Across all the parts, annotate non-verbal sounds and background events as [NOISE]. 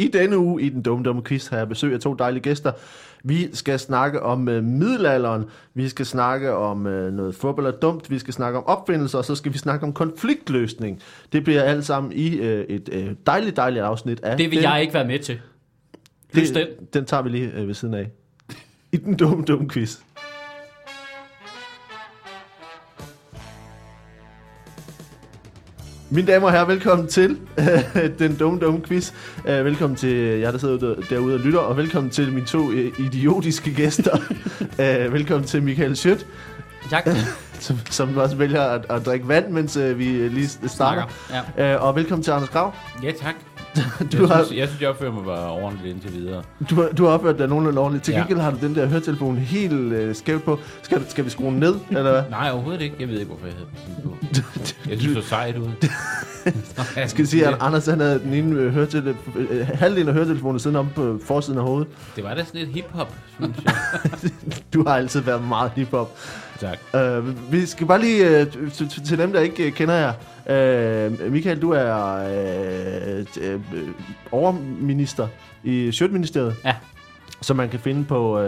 I denne uge i den dumme dumme quiz har jeg besøg af to dejlige gæster. Vi skal snakke om øh, middelalderen, vi skal snakke om øh, noget fodbold er dumt, vi skal snakke om opfindelser, og så skal vi snakke om konfliktløsning. Det bliver alt sammen i øh, et øh, dejligt, dejligt afsnit af... Det vil den, jeg ikke være med til. Plus den. det, den tager vi lige øh, ved siden af. I den dumme dumme quiz. Mine damer og herrer, velkommen til øh, [LAUGHS] den dumme, dumme quiz. Øh, velkommen til jer, der sidder derude- og lytter, og velkommen til mine to øh, idiotiske gæster. [LAUGHS] Øh, velkommen til Michael Schødt, Tak. [LAUGHS] som, som også vælger at, at drikke vand, mens øh, vi lige starter. Ja. Øh, og velkommen til Anders Grav. Ja, tak. [LAUGHS] Du jeg, har, synes, jeg synes, jeg opfører mig bare ordentligt indtil videre. du, har, du har opført dig nogenlunde ordentligt. Til Ja. gengæld har du den der høretelefon helt øh, skævt på. Skal, skal vi skrue ned, eller hvad? Nej, overhovedet ikke. Jeg ved ikke, hvorfor jeg havde den sådan på. [LAUGHS] Jeg synes, det så sejt ud. [LAUGHS] Jeg skal sige, at Anders han havde den ene øh, høretele, øh, halvdelen af høretelefonen siddende om på forsiden af hovedet. Det var da sådan et hip-hop, synes jeg. Du har altid været meget hiphop. Tak. Uh, vi skal bare lige, uh, til, dem, der ikke uh, kender jer. Uh, Michael, du er uh, uh, overminister i Sjøtministeriet. Ja. Som man kan finde på uh,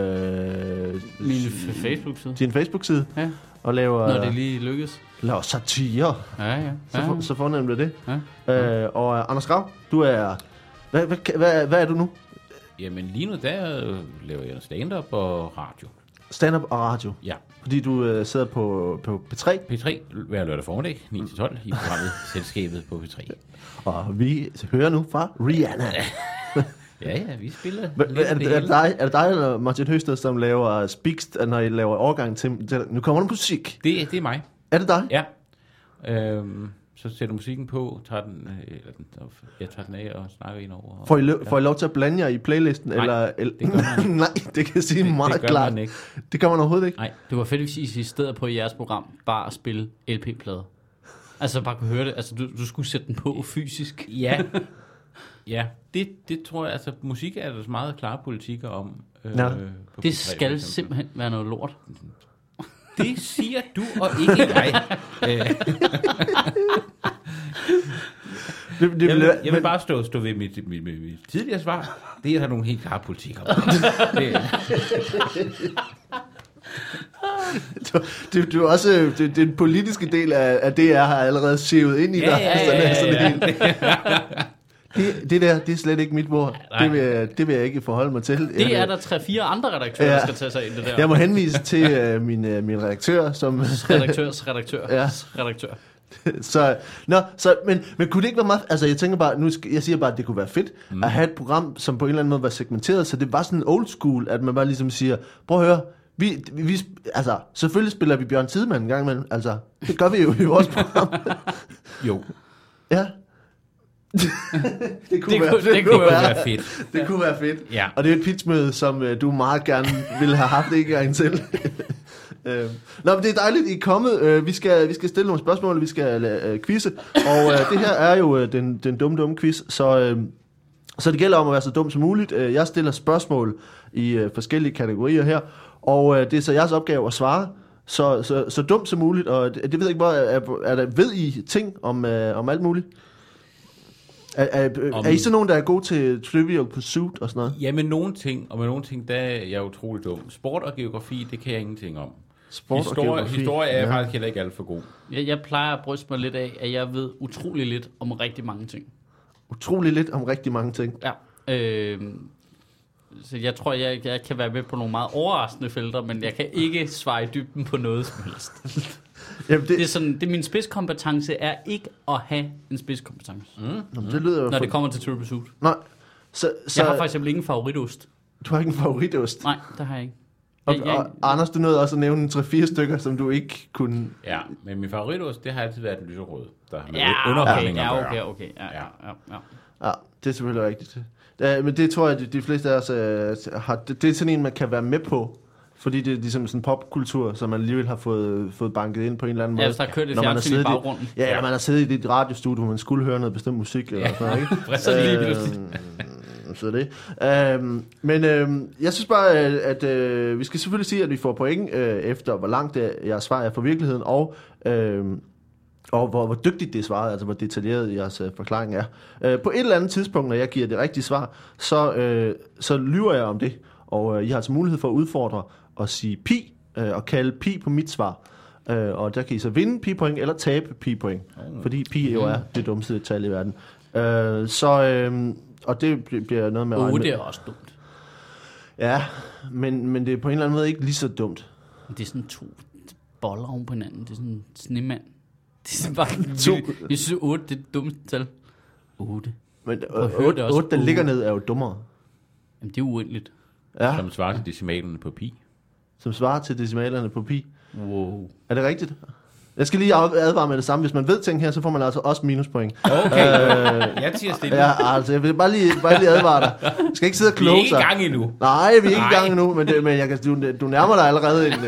Min f- Facebook-side. din Facebook-side. Ja. Og laver, Når det lige lykkes. laver satire. Ja, ja. Så, ja. for, så fornemt er det. Ja. Uh, og uh, Anders Grav, du er... Hvad, hvad, hvad, hvad er du nu? Jamen, lige nu der øh, laver jeg stand-up og radio. Stand-up og radio. Ja. Fordi du øh, sidder på, på P3, P3 hver lørdag formiddag, 9-12, i programmet Selskabet på P3. [LAUGHS] og vi hører nu fra Rihanna. Ja, ja, vi spiller lidt Er det, er, det dig, er det dig eller Martin Høsted, som laver speaks, når I laver overgang til... til nu kommer der musik. Det, det er mig. Er det dig? Ja. Øhm, så sætter musikken på, tager den, øh, eller den, jeg tager den af og snakker ind over. Får I, lo- får I lov til at blande jer i playlisten? Nej, eller, eller, det gør man [LAUGHS] Nej, det kan jeg sige det, meget det gør klart. man ikke. Det gør man overhovedet ikke. Nej, Det var fedt, hvis I i stedet på i jeres program bare at spille LP-plader. Altså bare kunne høre det. Altså du, du skulle sætte den på fysisk. Ja. [LAUGHS] ja, det, det tror jeg, altså musik er der så meget klare politikker om. Øh, på Det P3 for skal simpelthen være noget lort. Det siger du, og ikke jeg. Øh, [LAUGHS] Det, det, jeg, vil, jeg vil bare stå, stå ved mit, mit, mit, mit tidligere svar. Det er der nogle helt klare politikker. Det, du, du, du er [LAUGHS] også det, den politiske del af, af det, jeg har allerede sivet ind i Ja, dig. ja, ja, ja, ja. Det, det der, det er slet ikke mit bord. Nej. Det vil, jeg, det vil jeg ikke forholde mig til. Det Jeg- er der tre-fire andre redaktører, Ja. der skal tage sig ind det der. Jeg må henvise til uh, min, uh, min redaktør, som... Redaktørs redaktør. Ja. redaktør. så, nå, så, men, men kunne det ikke være meget... Altså, jeg tænker bare... Nu jeg siger bare, at det kunne være fedt mm. at have et program, som på en eller anden måde var segmenteret, så det var sådan old school, at man bare ligesom siger, prøv at høre, vi, vi, vi, altså, selvfølgelig spiller vi Bjørn Tidemand en gang imellem. Altså, det gør vi jo i vores program. jo, Ja. Det kunne Det være, kunne- det, det kunne være, er fedt. det kunne være fedt. Ja. Og det er et pitchmøde, som øh, du meget gerne ville have haft en gang til. øh. Nå, men det er dejligt, I er kommet. Øh, vi, skal, vi skal stille nogle spørgsmål, vi skal øh, quizze. Og øh, det her er jo øh, den, den dumme, dumme quiz. Så, øh, så det gælder om at være så dum som muligt. Øh, jeg stiller spørgsmål i øh, forskellige kategorier her. Og øh, det er så jeres opgave at svare. Så, så, så dumt som muligt. Og det, det ved jeg ikke, hvor er, er der, ved I ting om, øh, om alt muligt? Er, er, Om- er I så nogen, der er gode til Trivial Pursuit og sådan noget? Ja, med nogle ting, og med nogle ting, der er jeg utrolig dum. Sport og geografi, det kan jeg ingenting om. Sport og historie, geografi. historie er jeg Ja. faktisk heller ikke alt for god. Jeg, jeg plejer at bryste mig lidt af, at jeg ved utrolig lidt om rigtig mange ting. Utrolig lidt om rigtig mange ting. Ja. Øh, så jeg tror, jeg, jeg kan være med på nogle meget overraskende felter, men jeg kan ikke svare i dybden på noget som helst. Jamen, det, Det er sådan, det min spidskompetence er ikke at have en spidskompetence, mm. Nå, men det lyder jo... når for- det kommer til Triple Pursuit. Nej, så, så Jeg har for eksempel ingen favoritost. du har ikke en favoritost. Nej, det har jeg ikke. Og, Jeg, jeg, og Anders, du nåede også at nævne 3-4 stykker, som du ikke kunne... Ja, men min favoritost, det har altid været den lyserøde, der har med ja, okay, underholdning at ja, okay, okay. Ja, ja, ja, ja. Ja, det er selvfølgelig rigtigt. Ja, men det tror jeg, de, de fleste af os øh, har... Det, det er sådan en, man kan være med på. Fordi det er ligesom sådan en popkultur, som man alligevel har fået, fået banket ind på en eller anden Ja, måde. hvis der kørt et Når man har fjernsyn i siddet i- baggrunden. Ja, ja, man har siddet i et radiostudie, hvor man skulle høre noget bestemt musik. Eller Ja. sådan ikke? [LAUGHS] Så lige pludselig. Øhm, så det. Øhm, men øhm, jeg synes bare, at, at øh, vi skal selvfølgelig sige, at vi får point øh, efter, hvor langt det, jeres svar er fra virkeligheden, og øhm, og hvor, hvor dygtigt det er svaret, altså hvor detaljeret jeres øh, forklaring er. Øh, på et eller andet tidspunkt, når jeg giver det rigtige svar, så, øh, så lyver jeg om det, og øh, I har altså mulighed for at udfordre og sige pi, øh, og kalde pi på mit svar. Øh, og der kan I så vinde pi-point eller tabe pi-point, fordi pi jo er det dummeste tal i verden. Øh, så, øh, og det bl- bliver noget med... at regne 8 med- er også dumt. Ja, men, men det er på en eller anden måde ikke lige så dumt. Det er sådan to boller oven på hinanden. Det er sådan en snemand. Det er sådan bare [LAUGHS] To-. Jeg synes, 8 det er det dummeste tal. 8. Men Prøv at høre det 8, også. 8 der ligger ned, er jo dummere. Jamen, det er uendeligt. Ja, Som svarer til decimalerne på pi. Som svarer til decimalerne på pi. Wow. Er det rigtigt? Jeg skal lige ad- advare med det samme. Hvis man ved ting her, så får man altså også minuspoint. Okay, jeg tiger stille. Ja, altså, jeg vil bare lige, bare lige advare dig. Jeg skal ikke sidde og Vi er kloge ikke i sig. gang endnu. Nej, vi er ikke i gang endnu, men, det, men jeg kan, du, du nærmer dig allerede en, [LAUGHS]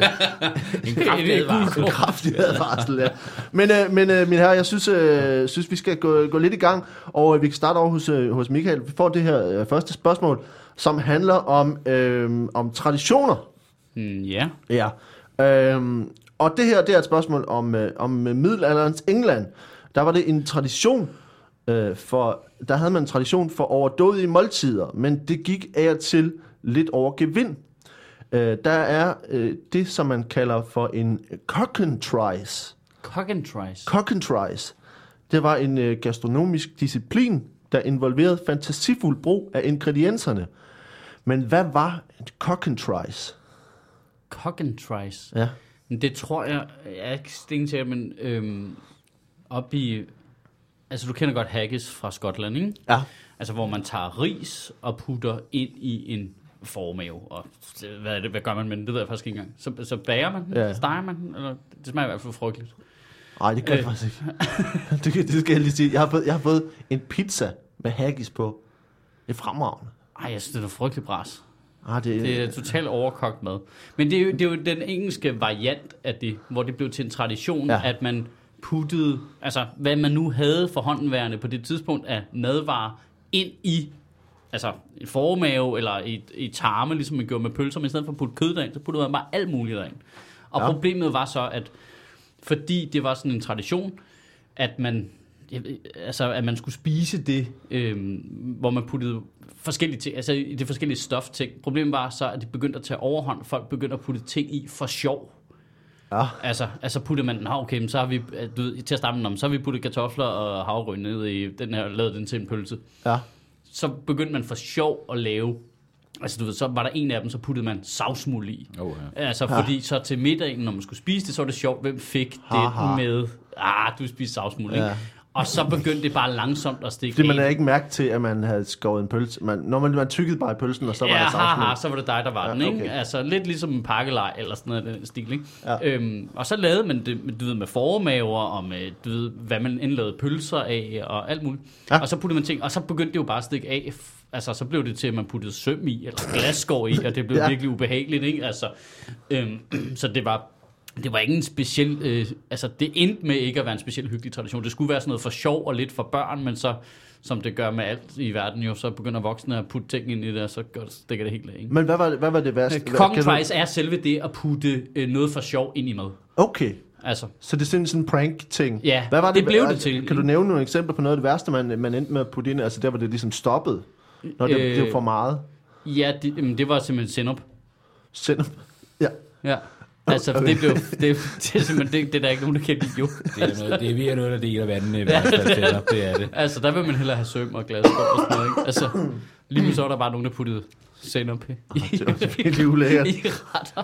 En kraftig advarsel. en [LAUGHS] kraftig advarsel. Ja. Men, øh, men øh, min herre, jeg synes, øh, synes vi skal gå, gå lidt i gang, og øh, vi kan starte over hos, øh, hos Michael. Vi får det her øh, første spørgsmål, som handler om, øh, om traditioner. Mm, ja. Ja. Øhm, og det her, det er et spørgsmål om, øh, om middelalderens England. Der var det en tradition øh, for, der havde man en tradition for overdådige måltider, men det gik af og til lidt over gevind. Øh, der er øh, det, som man kalder for en cockentrice. Cockentrice. Cockentrice, det var en øh, gastronomisk disciplin, der involverede fantasifuld brug af ingredienserne. Men hvad var en cockentrice? Cockentrice. Ja. Men Det tror jeg, jeg er ikke stensikker, men øhm, op i... Altså, du kender godt haggis fra Skotland, ikke? Ja. Altså, hvor man tager ris og putter ind i en formave. Og hvad, er det, hvad gør man med den? Det ved jeg faktisk ikke engang. Så, så bager man den? Ja. Steger man den? Eller, det smager i hvert fald frygteligt. Nej, det gør Øh. faktisk ikke. [LAUGHS] det, det skal jeg lige sige. Jeg har, fået, jeg har fået en pizza med haggis på. Det er fremragende. Ej, jeg synes, det er frygteligt bras. Ah, det, Det er totalt overkogt mad. Men det er, jo, det er jo den engelske variant af det, hvor det blev til en tradition, Ja. at man puttede, altså hvad man nu havde for håndenværende på det tidspunkt af madvarer, ind i altså en formave eller i, i tarme, ligesom man gjorde med pølser, men i stedet for at putte kød derind, så puttede man bare alt muligt derind. Og Ja. problemet var så, at fordi det var sådan en tradition, at man, altså, at man skulle spise det, øhm, hvor man puttede forskellige ting, altså i det forskellige stofting. Problemet var så, at det begyndte at tage overhånd. Folk begyndte at putte ting i for sjov. Ja. Altså, altså puttede man, nå okay, men så har vi, øh, du ved, til at starte "Nå, så har vi puttet kartofler og havregryn ned i den her, lavet den til en pølse. Ja. Så begyndte man for sjov at lave, altså du ved, så var der en af dem, så puttede man savsmuld i. Oh, ja. Altså, Ja. fordi så til middagen, når man skulle spise det, så var det sjovt, hvem fik Ha, det ha. med, ah, du spiser savsmuld, ikke? Ja. Og så begyndte det bare langsomt at stikke Fordi man havde ikke mærke til, at man havde skåret en pølse. Man, når man, man tykkede bare i pølsen, og så var ja, der savsmuld. så var det dig, der var Ja, ja, den, ikke? okay. Altså, lidt ligesom en pakkelej eller sådan noget den stil, ikke? Ja. Øhm, og så lavede man det, du ved, med formaver og med, du ved, hvad man indlavede pølser af og alt muligt. Ja. Ja. Og så puttede man ting, og så begyndte det jo bare at stikke af. Altså, så blev det til, at man puttede søm i, eller glasskår i, og det blev Ja. ja. virkelig ubehageligt, ikke? Altså, øhm, [CLEARS THROAT] så det var, det var ikke en speciel, øh, altså det endte med ikke at være en speciel hyggelig tradition. Det skulle være sådan noget for sjov og lidt for børn, men så, som det gør med alt i verden jo, så begynder voksne at putte ting ind i det, og så gør, stikker det helt af, ikke? Men hvad var, det- hvad var det værste? Kan du- er selve det at putte øh, noget for sjov ind i mad. Okay, Altså, så det er sådan en prank-ting. Ja, hvad var det blev det altså, til. Kan du nævne nogle eksempler på noget af det værste, man, man endte med at putte ind? Altså der, hvor det ligesom stoppede. Når det, Øh. det var for meget. ja, det, det var simpelthen sennep. Send [LAUGHS] Ja. Ja. Altså, for det blev, det, det, er simpelthen, det, det er der ikke nogen, der kan lide, jo. Det er, noget, det er virkelig noget, der deler vandene i hvert fald. Det er det. Altså, der vil man hellere have søm og glas og sådan noget, ikke? Altså, lige nu så er der bare nogen, der puttede sennep i, Det var virkelig ulækkert. i retter.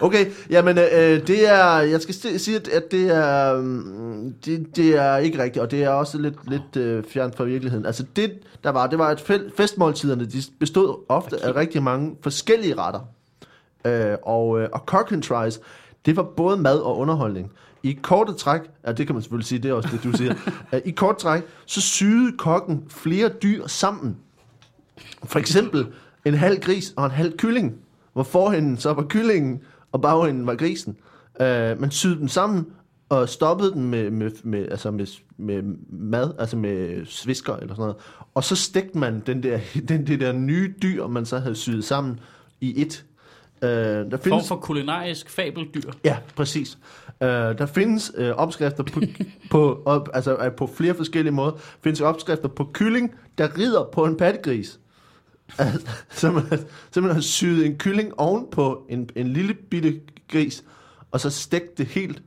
Okay, jamen øh, det er, jeg skal sige, at- det er, mm, det, det er ikke rigtigt, og det er også lidt, lidt øh, fjernt fra virkeligheden. Altså det, der var, det var, at fe- festmåltiderne, de bestod ofte af rigtig mange forskellige retter. Øh, og, øh, og Cockentrice, det var både mad og underholdning. I korte træk, ja det kan man selvfølgelig sige, det er også det du siger, [LAUGHS] Øh, i kort træk, så syede kokken flere dyr sammen. For eksempel en halv gris og en halv kylling, hvor forhænden så var kyllingen, og bagenden var grisen. Uh, man syede dem sammen, og stoppede den med, med, med, altså med, med mad, altså med svisker eller sådan noget. Og så stegte man den der, [LAUGHS] den, det der nye dyr, man så havde syet sammen i et. Øh, der Form findes, for kulinarisk fabeldyr. Ja, præcis. Øh, der findes øh, opskrifter på, [LAUGHS] på, op, altså, øh, på flere forskellige måder. findes opskrifter på kylling, der rider på en pattegris. Altså, så man, så man har syet en kylling oven på en, en lille bitte gris, og så stegt det helt.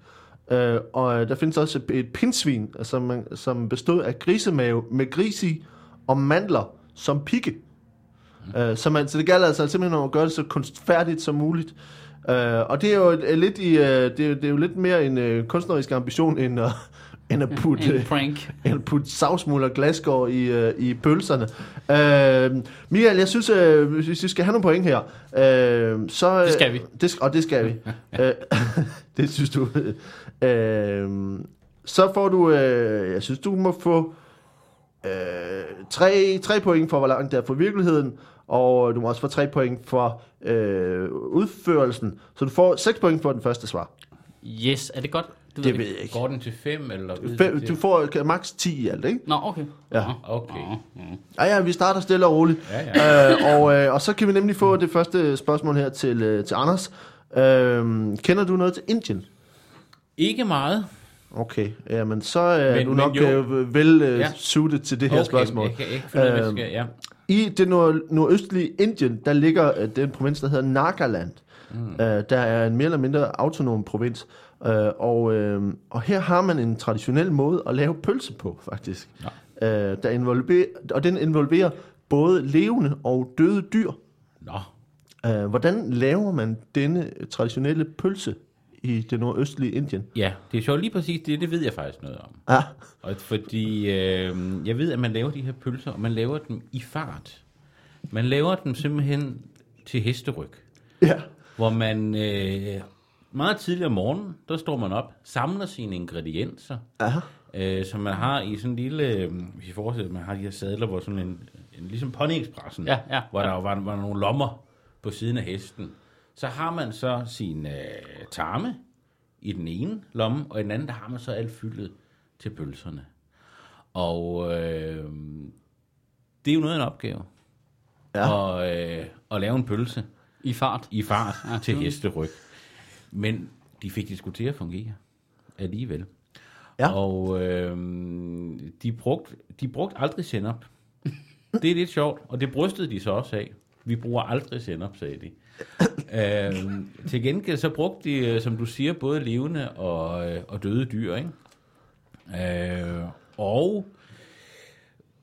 Øh, og øh, der findes også et, pindsvin, som, man, som bestod af grisemave med gris i og mandler som pigge. Øh, så, man, så det gælder altså simpelthen om at gøre det så kunstfærdigt som muligt. Øh, og det er jo lidt i, øh, det, er, det er jo lidt mere en øh, kunstnerisk ambition end at, [LAUGHS] end at putte, En øh, prank. [LAUGHS] end at putte savsmuld og glasgård i, øh, i pølserne. Øh, Michael, jeg synes, øh, hvis vi skal have nogle point her, øh, så... øh, Det skal vi. Det, sk- og det skal vi. [LAUGHS] øh, det synes du. Øh, så får du... Øh, jeg synes, du må få øh, tre, tre point for, hvor langt det er fra virkeligheden, og du må også få tre point for øh, udførelsen. Så du får seks point for den første svar. Yes, er det godt? ved Det ved jeg ikke. Går den til 5, eller? Fem, du får øh, maks 10 i alt, ikke? Nå, okay. Ja. Okay. Ja, ja, vi starter stille og roligt. Ja, ja. øh, og, øh, og så kan vi nemlig få det første spørgsmål her til, øh, til Anders. Øh, kender du noget til Indien? Ikke meget. Okay, jamen så er Men- du men nok jo. øh, vel øh, Ja. suited til det her okay, spørgsmål. Jeg kan ikke finde jeg skal... Ja. I det nord- nordøstlige Indien, der ligger øh, den provins, der hedder Nagaland. Mm. Øh, der er en mere eller mindre autonom provins. Øh, og, øh, og her har man en traditionel måde at lave pølse på, faktisk. Øh, der involverer, og den involverer både levende og døde dyr. Nå, Øh, hvordan laver man denne traditionelle pølse i det nordøstlige Indien? ja, det er sjovt lige præcis det, det ved jeg faktisk noget om. Ah, Og fordi øh, jeg ved, at man laver de her pølser, og man laver dem i fart. Man laver dem simpelthen til hesteryg, ja. hvor man øh, meget tidligt om morgenen, der står man op, samler sine ingredienser, Aha. øh, som man har i sådan en lille, øh, hvis I forestiller, man har de her sadler, hvor sådan en, en ligesom ponyexpressen, Ja, ja, hvor ja. der var, var nogle lommer på siden af hesten. Så har man så sin øh, tarme i den ene lomme, og i den anden, der har man så alt fyldet til pølserne. Og øh, det er jo noget af en opgave. Ja. Og, øh, at lave en pølse I fart. i fart Ja, til hesteryg. Men de fik det sgu til at fungere alligevel. Ja. Og øh, de, brugte, de brugte aldrig sennep. Det er lidt sjovt, og det brystede de så også af. Vi bruger aldrig sennep, sagde de. Øh, til gengæld så brugte de, øh, som du siger, både levende og, øh, og døde dyr. Ikke? Øh, og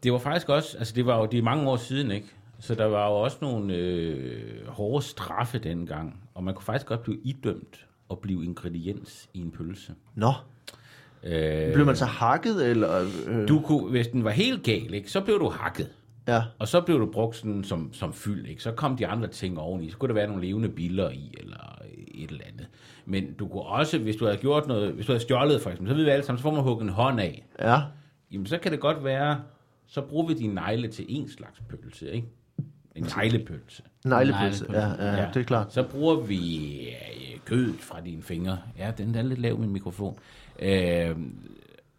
det var faktisk også, altså det var jo det er mange år siden, ikke? Så der var jo også nogle øh, hårde straffe dengang, og man kunne faktisk godt blive idømt og blive ingrediens i en pølse. Nå, Øh, blev man så hakket, eller... Øh, du kunne, hvis den var helt gal, ikke, så blev du hakket. Ja, Og så blev du brugt sådan som, som fyld, ikke? Så kom de andre ting oveni. Så kunne der være nogle levende biller i, eller et eller andet. Men du kunne også, hvis du havde gjort noget, hvis du havde stjålet for eksempel, så ved vi alle sammen, så får man hugget en hånd af. ja. Jamen, så kan det godt være, så bruger vi dine negle til en slags pølse, ikke? En neglepølse. Neglepølse, ja, ja, ja, det er klart. Så bruger vi øh, kødet fra dine fingre. Ja, den er lidt lav med mikrofon. Øh,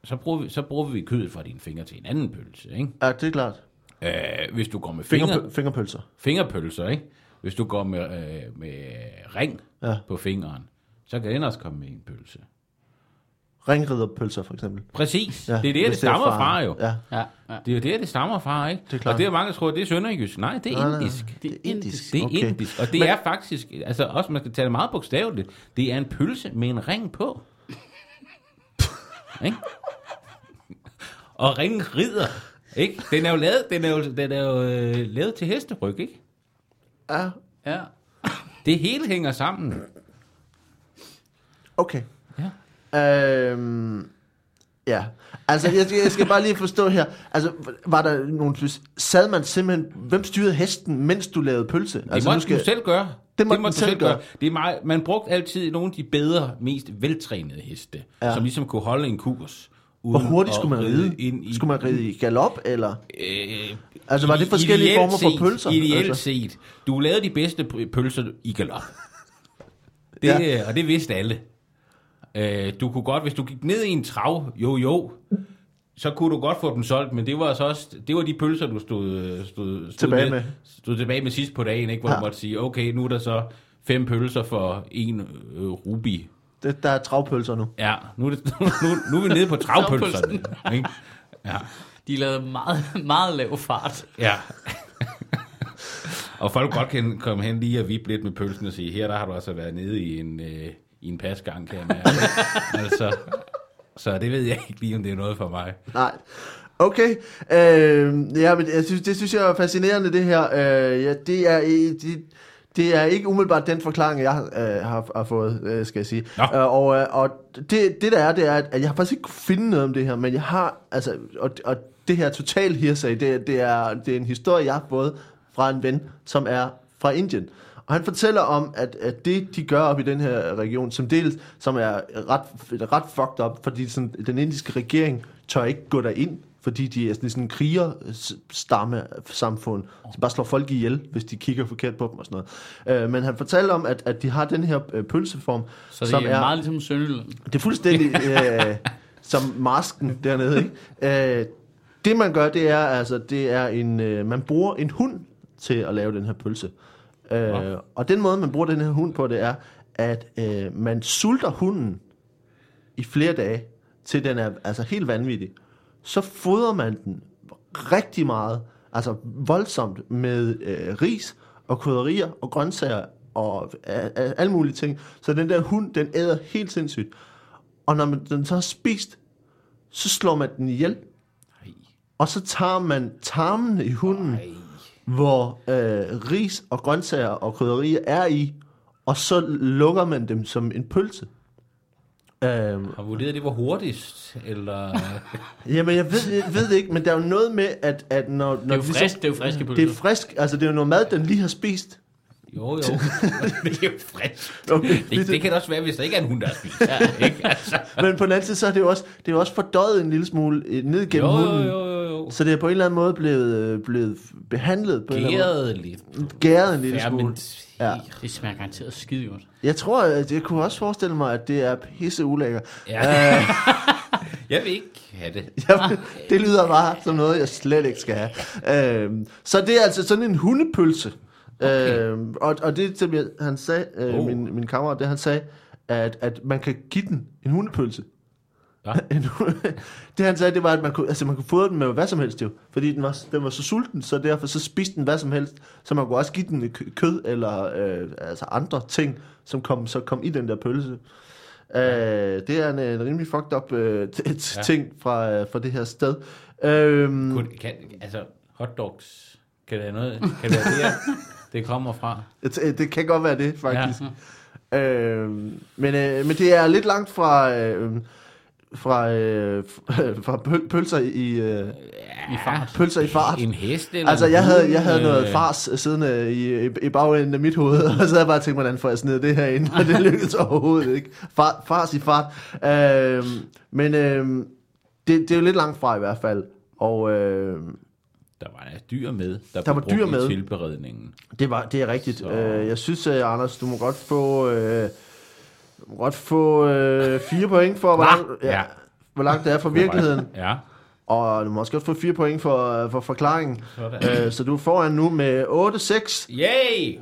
så, bruger vi, så bruger vi kødet fra dine fingre til en anden pølse, ikke? Ja, det er klart. Øh, hvis du går med fingre, Finger, fingerpølser. fingerpølser, ikke? Hvis du går med, øh, med ring Ja. på fingeren, så kan den også komme med en pølse. Ringriderpølser, for eksempel. Præcis. Ja, det er det, det hvis stammer fra jo. Ja, Ja, ja. Det er jo det, det stammer fra, ikke? Det er klart. Og det er mange, der tror, det er sønderjysk. Nej, det er Nej, nej. indisk. Det er indisk. Det er Okay. indisk. Og det Men... er faktisk, altså også man skal tage det meget bogstaveligt, det er en pølse med en ring på. [LAUGHS] ikke? Og ringen rider. Ikke? Den er jo lavet, den er jo, den er jo øh, lavet til hesteryg, ikke? ja. ja. Det hele hænger sammen. Okay. Ja. Øhm, ja. Altså, jeg, jeg skal bare lige forstå her. Altså, var der nogen... Sad man simpelthen... Hvem styrede hesten, mens du lavede pølse? Det altså, måtte du selv gøre. Det måtte det den du selv gøre. Det er meget, man brugte altid nogle af de bedre, mest veltrænede heste, ja. som ligesom kunne holde en kurs. Hvor hurtigt skulle man ride? Ind i, Skulle man ride i galop, eller... Øh, Altså, var det forskellige former for set, pølser? Ideelt Altså? set. Du lavede de bedste pølser i galop. Det, Ja. ja. Og det vidste alle. Øh, du kunne godt, hvis du gik ned i en trav, jo jo, så kunne du godt få dem solgt, men det var så også, det var de pølser, du stod, stod, stod, Tilbage med. stod tilbage med sidst på dagen, ikke? hvor ja. du måtte sige, okay, nu er der så fem pølser for en øh, rubi. Det, der er travpølser nu. Ja, nu er, det, [LAUGHS] nu, nu er vi nede på travpølserne. ikke? Ja, De lavede meget, meget lav fart. ja. og folk godt kan komme hen lige og vippe lidt med pølsen og sige, her der har du altså været nede i en, øh, i en pasgang, kan jeg mærke. [LAUGHS] altså, så det ved jeg ikke lige, om det er noget for mig. Nej. Okay. Øh, ja, men jeg synes, det synes jeg er fascinerende, det her. Øh, ja, det, er, det, det er ikke umiddelbart den forklaring, jeg øh, har, har fået, øh, skal jeg sige. Nå. Øh, og øh, og det, det der er, det er, at jeg har faktisk ikke kunne finde noget om det her, men jeg har, altså, og, og det her total hearsay, det, det, er, det er en historie, jeg har fået fra en ven, som er fra Indien. Og han fortæller om, at, at det, de gør op i den her region, som dels, som er ret, ret fucked up, fordi sådan, den indiske regering tør ikke gå derind, fordi de er sådan, en krigerstamme samfund, som bare slår folk ihjel, hvis de kigger forkert på dem og sådan noget. Øh, men han fortalte om, at, at de har den her øh, pølseform, Så det som er, er meget ligesom Sønderjylland. det er fuldstændig [LAUGHS] øh, som masken dernede, ikke? Øh, det man gør, det er altså, det er en, øh, man bruger en hund til at lave den her pølse. Øh, Nå. og den måde, man bruger den her hund på, det er, at øh, man sulter hunden i flere dage, til den er altså helt vanvittig. Så fodrer man den rigtig meget, altså voldsomt med øh, ris og krydderier og grøntsager og øh, øh, alle mulige ting. Så den der hund, den æder helt sindssygt. Og når man, den så har spist, så slår man den ihjel. Nej, Og så tager man tarmene i hunden, nej. hvor øh, ris og grøntsager og krydderier er i, og så lukker man dem som en pølse. Øhm, Har vurderet, det var hurtigst, eller... [LAUGHS] jamen, jeg ved, jeg ved ikke, men der er jo noget med, at, at når... når Det er jo frisk, det er jo friske Det er pølser. frisk, altså det er jo noget mad, den lige har spist. Jo, jo. [LAUGHS] det er jo frisk. Okay. Det, det kan også være, hvis der ikke er en hund, der har spist. Ja, [LAUGHS] ikke? Altså. Men på den anden side, så er det jo også, det er jo også fordøjet en lille smule øh, ned gennem Jo, hunden. jo, jo, jo. Så det er på en eller anden måde blevet, øh, blevet behandlet på en eller anden Gæret lidt. Gæret en lille smule. Ja. Det smager garanteret skide godt. Jeg tror, at jeg kunne også forestille mig, at det er pisse ulækker. Ja. [LAUGHS] Jeg vil ikke have det. Jamen, det lyder bare som noget, jeg slet ikke skal have. Øhm, så det er altså sådan en hundepølse. Okay. Øhm, og, og det, som jeg, han sagde, øh, Oh. min, min kammerat, det han sagde, at, at man kan give den en hundepølse. Ja. [LAUGHS] [LAUGHS] Det han sagde, det var, at man kunne, altså, man kunne fodre den med hvad som helst jo. Fordi den var, den var så sulten, så derfor så spiste den hvad som helst. Så man kunne også give den kø- kød eller øh, altså andre ting, som kom, så kom i den der pølse. Øh, det er en, en rimelig fucked up øh, Ja. ting fra, øh, fra det her sted. Øhm, Kun, kan, altså, hotdogs, kan det, være noget, kan det være der, [LAUGHS] det kommer fra? det, det kan godt være det, faktisk. Ja. Øhm, men, øh, men det er lidt langt fra... Øh, fra, øh, [LAUGHS] fra pøl, pølser i øh, I fart. pølser i fart. En hest eller Altså, jeg havde, jeg havde noget øh, fars siddende i, i, i bagenden af mit hoved, [LAUGHS] og så havde jeg bare tænkt, hvordan får jeg snedet det her ind, og det lykkedes overhovedet ikke. Far, fars i fart. Øhm, men øhm, det, det er jo lidt langt fra i hvert fald, og øhm, Der var der dyr med, der, Der var dyr med. tilberedningen. det, var, det er rigtigt. Så- Øh, jeg synes, øh, Anders, du må godt få... Øh, må godt få øh, fire point for, hvor langt, Ja. hvor langt det er fra virkeligheden. Ja, Og du må også godt få fire point for, for forklaringen. Øh, så du er foran nu med 8-6. Yay!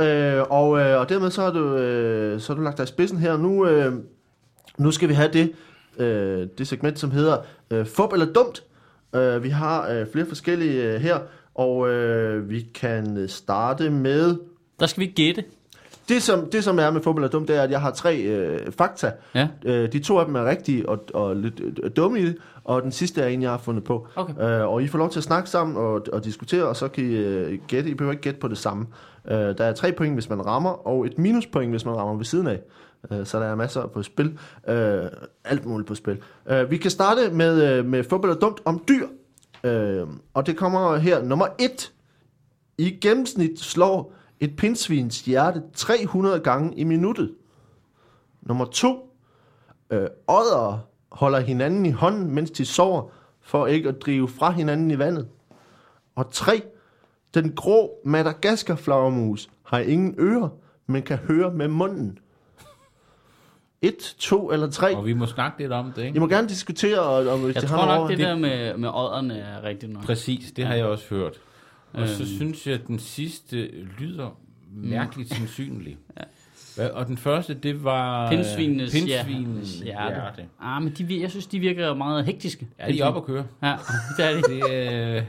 Øh, og, øh, og dermed så har, du, øh, så har du lagt dig i spidsen her. Nu, øh, nu skal vi have det, øh, det segment, som hedder øh, Fup eller Dumt. Øh, vi har øh, flere forskellige øh, her, og øh, vi kan starte med... Der skal vi gætte. Det som, det, som er med Fup eller Dumt, det er, at jeg har tre øh, fakta. Ja. Øh, de to af dem er rigtige og, og lidt øh, dumme i det, og den sidste er en, jeg har fundet på. Okay. Øh, og I får lov til at snakke sammen og, og diskutere, og så kan I øh, gætte. I behøver ikke gætte på det samme. Øh, der er tre point, hvis man rammer, og et minuspoint, hvis man rammer ved siden af. Øh, så der er masser på spil. Øh, alt muligt på spil. Øh, vi kan starte med, øh, med fodbold og dumt om dyr. Øh, og det kommer her. Nummer 1. I gennemsnit slår et pindsvins hjerte 300 gange i minuttet. Nummer 2. Øh, Odder holder hinanden i hånden, mens de sover, for ikke at drive fra hinanden i vandet. Og 3. Den grå Madagaskar-flagermus har ingen ører, men kan høre med munden. Et, to eller tre. Og vi må snakke lidt om det, I ikke? må gerne diskutere, og, og hvis Jeg det tror har nok, det over- der med, med ådderne er rigtigt nok. Præcis, det har jeg også hørt. Og så Øhm. synes jeg, at den sidste lyder mærkeligt [LAUGHS] sandsynlig. Hvad, og den første, det var... Pindsvinenes hjer- pindsvinens hjerte. hjerte. Ah, men de, jeg synes, de virker meget hektiske. Ja, de er oppe at køre. Ja, [LAUGHS] det er de. Det, øh, [LAUGHS]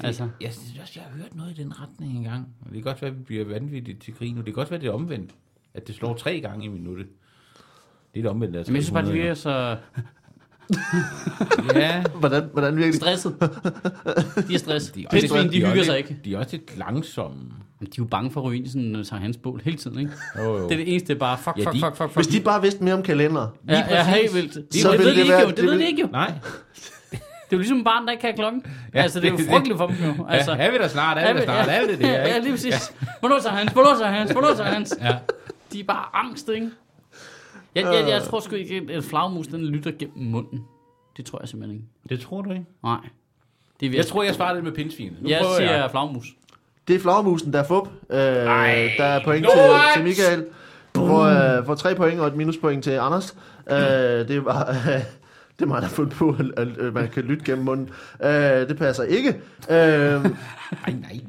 det, Altså. Jeg synes også, jeg har hørt noget i den retning engang. Det kan godt være, at vi bliver vanvittigt til grin. Og det kan godt være, det er omvendt. At det slår tre gange i minuttet. Det er det omvendt. Altså Men jeg synes bare, de 300. virker så [LAUGHS] Ja, Hvordan, hvordan virker det? stresset. De er stress. de er, Pindsvin, de er hygger også sig lidt- ikke. De er også lidt langsomme. Men de er jo bange for at ryge ind i sådan en Sankt Hans bål hele tiden, ikke? Jo, jo. Det er det eneste, det er bare fuck, Ja, fuck, de- fuck, fuck, fuck. Hvis de bare vidste mere om kalender. Ja, ja, helt vildt. De, Så det ville ved de det ikke være- jo, det, det ved de ikke jo. Nej. Det er jo ligesom barn, der ikke kan klokken. Ja, altså, det er jo det- frygteligt for dem jo. Altså, Altså, er vi der snart? Er vi der snart? Er det det? Ja, ja, lige præcis. Hvornår så Hans? Hvornår så Hans? Hvornår så Hans? Ja. De er bare angst, ikke? Jeg, jeg, jeg tror sgu ikke, at flagmus, den lytter gennem munden. Det tror jeg simpelthen ikke. Det tror du ikke? Nej. Det er Jeg tror, jeg svarer lidt med pindsvinet. Nu jeg siger jeg. flagmus. Det er flagmusen, der er fup. Øh, Ej, der er point what? til, til Michael. For, øh, for tre point og et minuspoint til Anders. Øh, det var... Øh, det er [LAUGHS] mig, der har fundet på, at, man kan lytte gennem munden. Øh, det passer ikke. Øh, Ej, nej.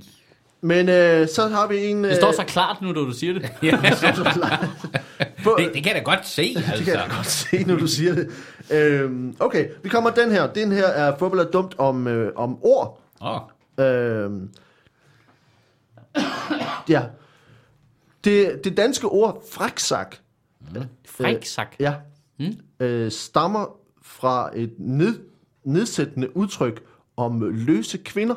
men øh, så har vi en... Øh, Det står så klart nu, når du siger det. [LAUGHS] Det, det kan jeg da godt se, [LAUGHS] det kan altså. jeg godt se, når du siger det. Øh, okay, vi kommer den her. Den her er fodbold er dumt om, øh, om ord. Åh, Øh, ja. Det, det danske ord fræksak, Fræksak. ja, mm. øh, stammer fra et ned, nedsættende udtryk om løse kvinder.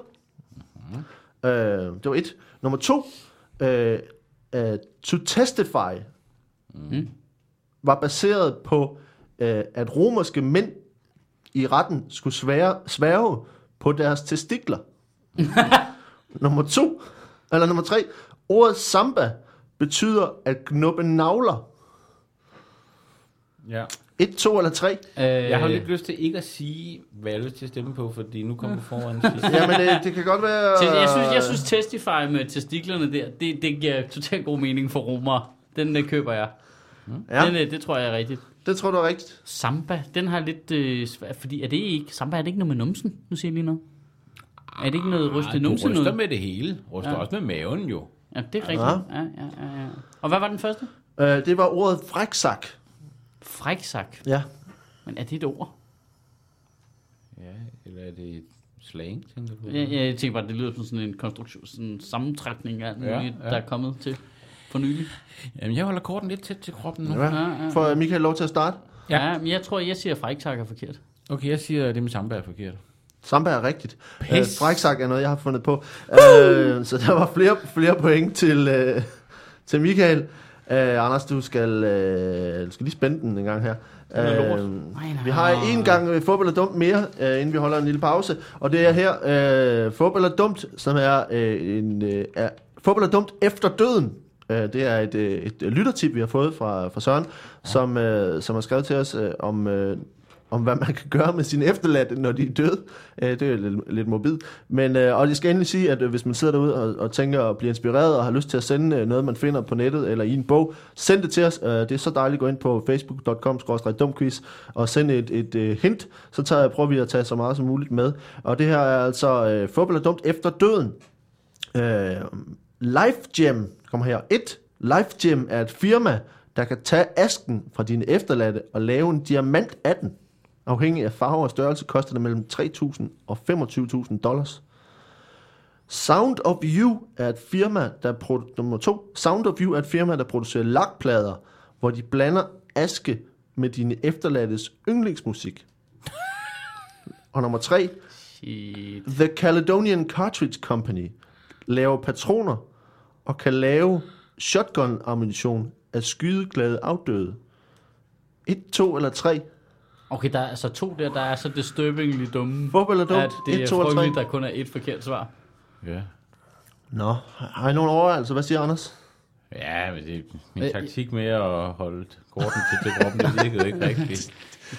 Mm. Øh, det var et. Nummer to, øh, øh, to testify, mm. var baseret på, øh, at romerske mænd i retten skulle svære, sværge på deres testikler. [LAUGHS] nummer to, eller nummer tre, ordet samba betyder at knuppe navler. ja. Et, to eller tre. Øh, Jeg har lidt lyst til ikke at sige, hvad jeg har lyst til at stemme på, fordi nu kommer du foran. [LAUGHS] Jamen, det, det kan godt være... Jeg, synes, jeg synes Testify med testiklerne der, det, det giver totalt god mening for romer. Den der køber jeg. Ja, Den, øh, det tror jeg er rigtigt. det tror du er rigtigt. Samba, den har lidt øh, svært, fordi er det ikke, Samba er det ikke noget med numsen? Nu siger jeg lige noget. Er det ikke noget ryste Ej, du numse ryster noget? med det hele. Ryster Ja. også med maven jo. Ja, det er rigtigt. Ja. Ja. Ja, ja, ja, Og hvad var den første? Uh, det var ordet fræksak. Fræksak. Ja. Men er det et ord? Ja, eller er det et slang, tænker du? Jeg, jeg tænker bare, det lyder som sådan en konstruktion, sådan en sammentrækning af alt Ja, muligt, ja. der er kommet til for nylig. Jamen, jeg holder korten lidt tæt til kroppen nu. ja. Ja, ja. Får Michael lov til at starte? Ja. ja, men jeg tror, jeg siger fræksak er forkert. Okay, jeg siger, at det med samba er forkert. Samba er rigtigt. Pis. fræksak er noget, jeg har fundet på. Uh, så der var flere, flere point til, uh, til Michael. Uh, Anders, du skal, uh, du skal lige spænde den en gang her. nej. vi har en gang øh, fodbold er dumt mere, uh, inden vi holder en lille pause. Og det er her, uh, fodbold er dumt, som er uh, en... Uh, er, fodbold er dumt efter døden. Uh, det er et, uh, et lyttertip, vi har fået fra, fra Søren, ja. som, uh, som har skrevet til os uh, om... Uh, om hvad man kan gøre med sine efterladte, når de er døde. Øh, det er lidt, lidt morbid. Men, øh, og jeg skal endelig sige, at øh, hvis man sidder derude og, og tænker at blive inspireret og har lyst til at sende øh, noget, man finder på nettet eller i en bog, send det til os. Øh, det er så dejligt at gå ind på facebook.com dumquiz og sende et, et øh, hint. Så tager, prøver vi at tage så meget som muligt med. Og det her er altså øh, fodbold er dumt efter døden. Øh, Life Gem kommer her. 1. Life Gem er et firma, der kan tage asken fra dine efterladte og lave en diamant af den. Afhængig af farve og størrelse koster det mellem 3.000 og 25.000 dollars. Sound of You er et firma, der produ- nummer to. Sound of You er et firma, der producerer lakplader, hvor de blander aske med dine efterladtes yndlingsmusik. [LAUGHS] og nummer tre. Shit. The Caledonian Cartridge Company laver patroner og kan lave shotgun-ammunition af skydeglade afdøde. Et, to eller tre. Okay, der er altså to der, der er så disturbingly dumme, Fodbold er dumt. at det Et, er to eller tre. frygteligt, der kun er et forkert svar. Ja. Nå, har I nogen overvejelser? Hvad siger Anders? Ja, men det er min Øh, taktik med at holde korten til, til kroppen, det virkede ikke rigtigt.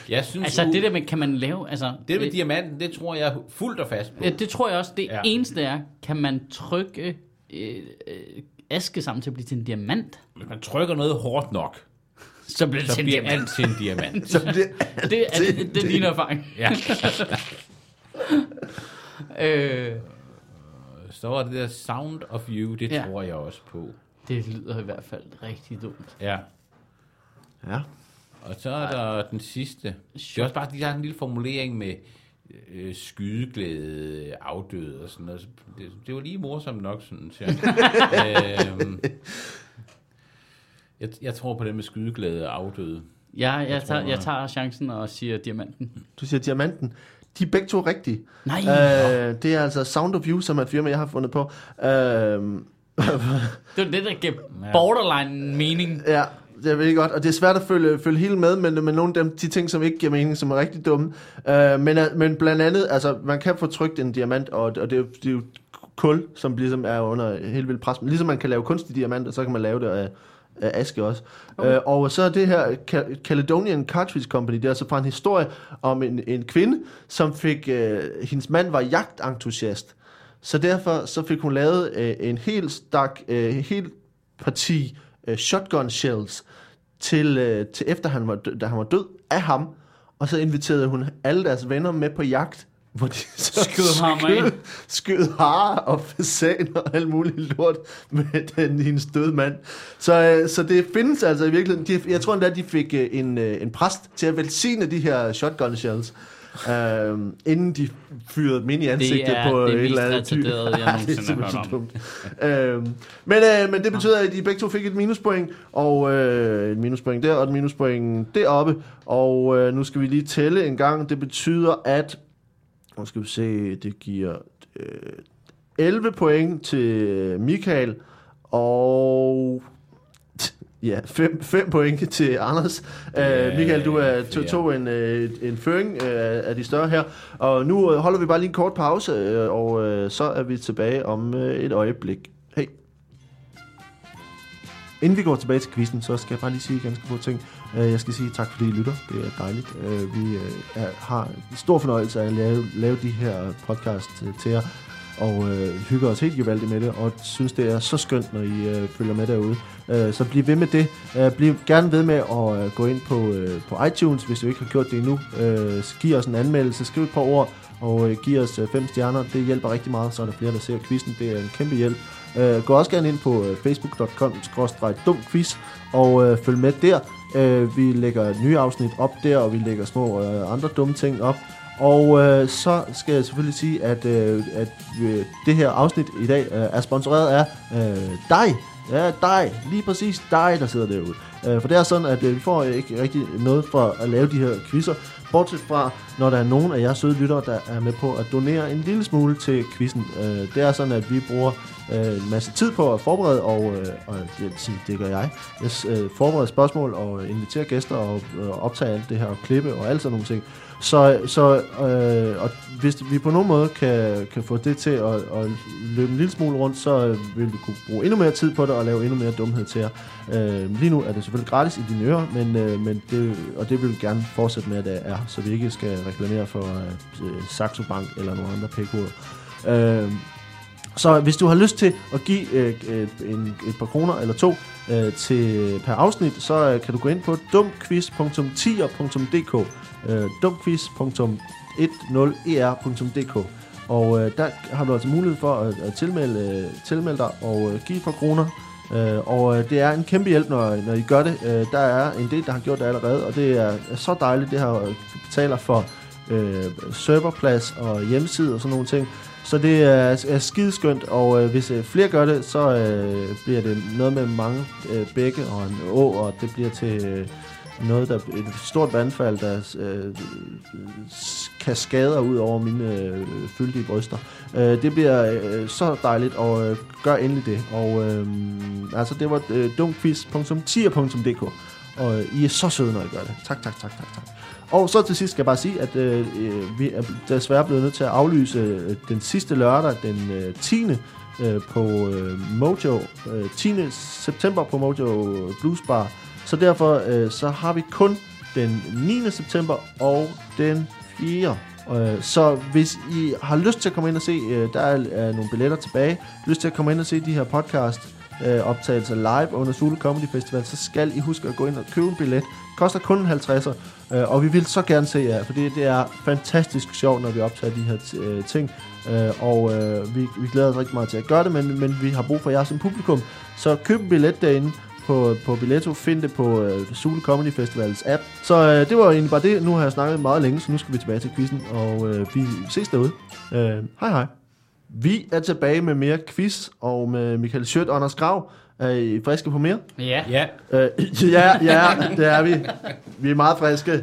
Jeg synes, Altså, det der med, kan man lave, altså... det med øh, diamanten, det tror jeg er fuldt og fast på. Ja, det tror jeg også. Det ja. eneste er, kan man trykke øh, øh, aske sammen til at blive til en diamant? Hvis man trykker noget hårdt nok, Så bliver det så til en bliver diamant. alt til en diamant. [LAUGHS] Så det, Det er, det, det, det er din erfaring. Ja. [LAUGHS] Øh, så var det der Sound of You, det Ja. tror jeg også på. Det lyder i hvert fald rigtig dumt. Ja. Ja. Og så er der den sidste. Det er også bare, de har en lille formulering med øh, skydeglæde, afdøde og sådan noget. Det, det var lige morsomt nok, synes jeg. [LAUGHS] øhm, jeg, jeg tror på det med skydeglæde og afdøde. Ja, jeg, Jeg tror, tager, jeg tager chancen og siger diamanten. Du siger diamanten. De er begge to rigtige. Nej, Øh, det er altså Sound of You, som er et firma, jeg har fundet på. Øh, [LAUGHS] det var det, der gav borderline mening. ja, det ved jeg godt. Og det er svært at følge, følge helt med, men, men nogle af dem, de ting, som ikke giver mening, som er rigtig dumme. Øh, men, øh, men blandt andet, altså, man kan få trykt en diamant, og, og det, er det er jo kul, som ligesom er under helt vildt pres. Ligesom man kan lave kunstige diamanter, så kan man lave det af, af aske også. Okay. Øh, og så er det her Ca- Caledonian Cartridge Company, det er altså fra en historie om en, en kvinde, som fik, øh, hendes mand var jagtentusiast. Så derfor så fik hun lavet øh, en helt stak, øh, helt parti øh, shotgun shells til, øh, til efter han var død, da han var død af ham. Og så inviterede hun alle deres venner med på jagt, hvor de så [LAUGHS] Skød ham skød, skød harer og fasaner og alt muligt lort med den, hendes døde mand. Så, øh, så det findes altså i virkeligheden. De, jeg tror endda, de fik øh, en, øh, en præst til at velsigne de her shotgun shells. Øh, inden de fyrede dem ind i ansigtet er på det et eller andet jeg [LAUGHS] nogensinde det er har hørt simpelthen så dumt. øhm, men, øh, men det betyder, at de begge to fik et minuspoint, og øh, et minuspoint der, og et minuspoint deroppe. Og øh, nu skal vi lige tælle en gang. Det betyder, at... Nu skal vi se, det giver øh, 11 point til Michael, og... Ja, 5, 5 point til Anders. Uh, Michael, du er to, to en, øh, en føring uh, af de større her. Og nu øh, holder vi bare lige en kort pause, øh, og øh, så er vi tilbage om øh, et øjeblik. Hej. Inden vi går tilbage til quizzen, så skal jeg bare lige sige ganske få ting. Øh, Jeg skal sige tak, fordi I lytter. Det er dejligt. Øh, Vi øh, er, har stor fornøjelse af at lave, lave de her podcast øh, til jer, og øh, hygger os helt gevaldigt med det, og synes, det er så skønt, når I øh, følger med derude. Øh, så bliv ved med det. Øh, bliv gerne ved med at øh, gå ind på, øh, på iTunes, hvis du ikke har gjort det endnu. Øh, giv os en anmeldelse, skriv et par ord, og øh, giv os øh, fem stjerner. Det hjælper rigtig meget, så er der flere, der ser quizzen. Det er en kæmpe hjælp. Øh, gå også gerne ind på øh, facebook.com-dumquiz og øh, følg med der. Øh, vi lægger nye afsnit op der, og vi lægger små øh, andre dumme ting op. Og øh, så skal jeg selvfølgelig sige, at, øh, at øh, det her afsnit i dag øh, er sponsoreret af øh, dig. Ja, dig. Lige præcis dig, der sidder derude. Øh, for det er sådan, at øh, vi får ikke rigtig noget for at lave de her quizzer. Bortset fra, når der er nogen af jer søde lyttere, der er med på at donere en lille smule til quizzen. Øh, det er sådan, at vi bruger øh, en masse tid på at forberede, og, øh, og det, det, gør jeg. Jeg øh, forbereder spørgsmål og inviterer gæster og øh, optager alt det her og klippe og alt sådan nogle ting. Så, så øh, og hvis vi på nogen måde kan, kan få det til at, at løbe en lille smule rundt, så vil vi kunne bruge endnu mere tid på det og lave endnu mere dumhed til jer. Øh, lige nu er det selvfølgelig gratis i dine ører, men, øh, men det, og det vil vi gerne fortsætte med, at det er, så vi ikke skal reklamere for øh, Saxo Bank eller nogle andre pækoder. Øh, så hvis du har lyst til at give øh, et, en, et par kroner eller to øh, til per afsnit, så øh, kan du gå ind på dumquiz.tier.dk øh, dumquiz.10er.dk og øh, der har du altså mulighed for at, at tilmelde, øh, tilmelde dig og øh, give et par kroner. Øh, og øh, det er en kæmpe hjælp, når, når I gør det. Øh, der er en del, der har gjort det allerede, og det er, er så dejligt. Det her øh, betaler for øh, serverplads og hjemmeside og sådan nogle ting. Så det er, er skideskønt, og øh, hvis øh, flere gør det, så øh, bliver det noget med mange øh, bække og en å, og det bliver til øh, noget, der et stort vandfald, der øh, kaskader ud over mine øh, fyldige bryster. Øh, det bliver øh, så dejligt, og øh, gør endelig det. Og øh, altså, det var øh, dumquiz.tier.dk, og øh, I er så søde, når I gør det. Tak, tak, tak, tak, tak. Og så til sidst skal jeg bare sige, at øh, øh vi er desværre blevet nødt til at aflyse øh, den sidste lørdag, den øh, 10. Øh, på øh, Mojo, øh, 10. september på Mojo Blues Bar. Så derfor øh, så har vi kun den 9. september og den 4. Øh, så hvis I har lyst til at komme ind og se, øh, der er, er nogle billetter tilbage, lyst til at komme ind og se de her podcast, øh, optagelser live under Sule Comedy Festival, så skal I huske at gå ind og købe en billet. Det koster kun en 50'er, øh, og vi vil så gerne se jer, fordi det er fantastisk sjovt, når vi optager de her øh, ting. Øh, og øh, vi, vi glæder os rigtig meget til at gøre det, men, men vi har brug for jer som publikum. Så køb en billet derinde på, på Billetto. Find det på øh, Zulu Comedy Festivals app. Så øh, det var egentlig bare det. Nu har jeg snakket meget længe, så nu skal vi tilbage til quizzen, og øh, vi ses derude. Øh, hej hej. Vi er tilbage med mere quiz, og med Michael Schødt og Anders Grav. Er I friske på mere? Ja. Ja, Øh, ja, ja, det er vi. Vi er meget friske. Øh,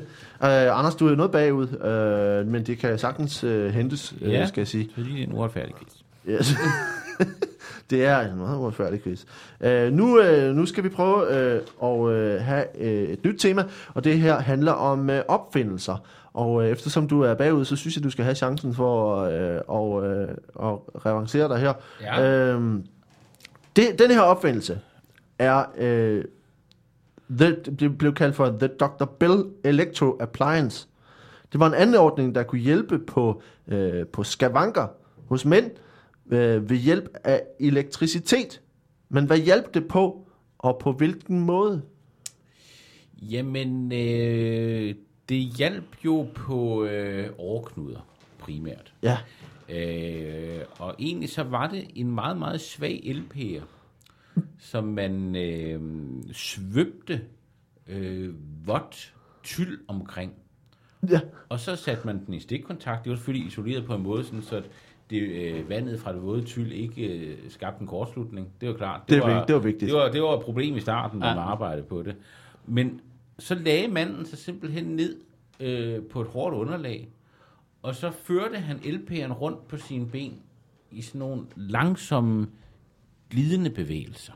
Anders, du er noget bagud, øh, men det kan sagtens øh, hentes, øh, Ja. skal jeg sige. fordi det er en uretfærdig quiz. Yes. [LAUGHS] det er en meget uretfærdig quiz. Uh, nu, uh, nu skal vi prøve uh, at uh, have uh, et nyt tema, og det her handler om uh, opfindelser. Og uh, eftersom du er bagud, så synes jeg, du skal have chancen for uh, og, uh, at revancere dig her. Ja. Uh, det, den her opfindelse er... The, det blev kaldt for The Dr. Bell Electro Appliance. Det var en anordning, der kunne hjælpe på, øh, på skavanker hos mænd øh, ved hjælp af elektricitet. Men hvad hjalp det på, og på hvilken måde? Jamen, øh, det hjalp jo på øh, overknuder primært. Ja, Øh, og egentlig så var det en meget, meget svag LP'er, som man øh, svøbte øh, vådt tyld omkring. ja, Og så satte man den i stikkontakt. Det var selvfølgelig isoleret på en måde, sådan, så at det, øh, vandet fra det våde tyld ikke øh, skabte en kortslutning. Det var klart. Det er vigtigt, det var vigtigt. Det var, det var et problem i starten, når Ja. man arbejdede på det. Men så lagde manden sig simpelthen ned øh, på et hårdt underlag, og så førte han LP'eren rundt på sine ben i sådan nogle langsomme, glidende bevægelser.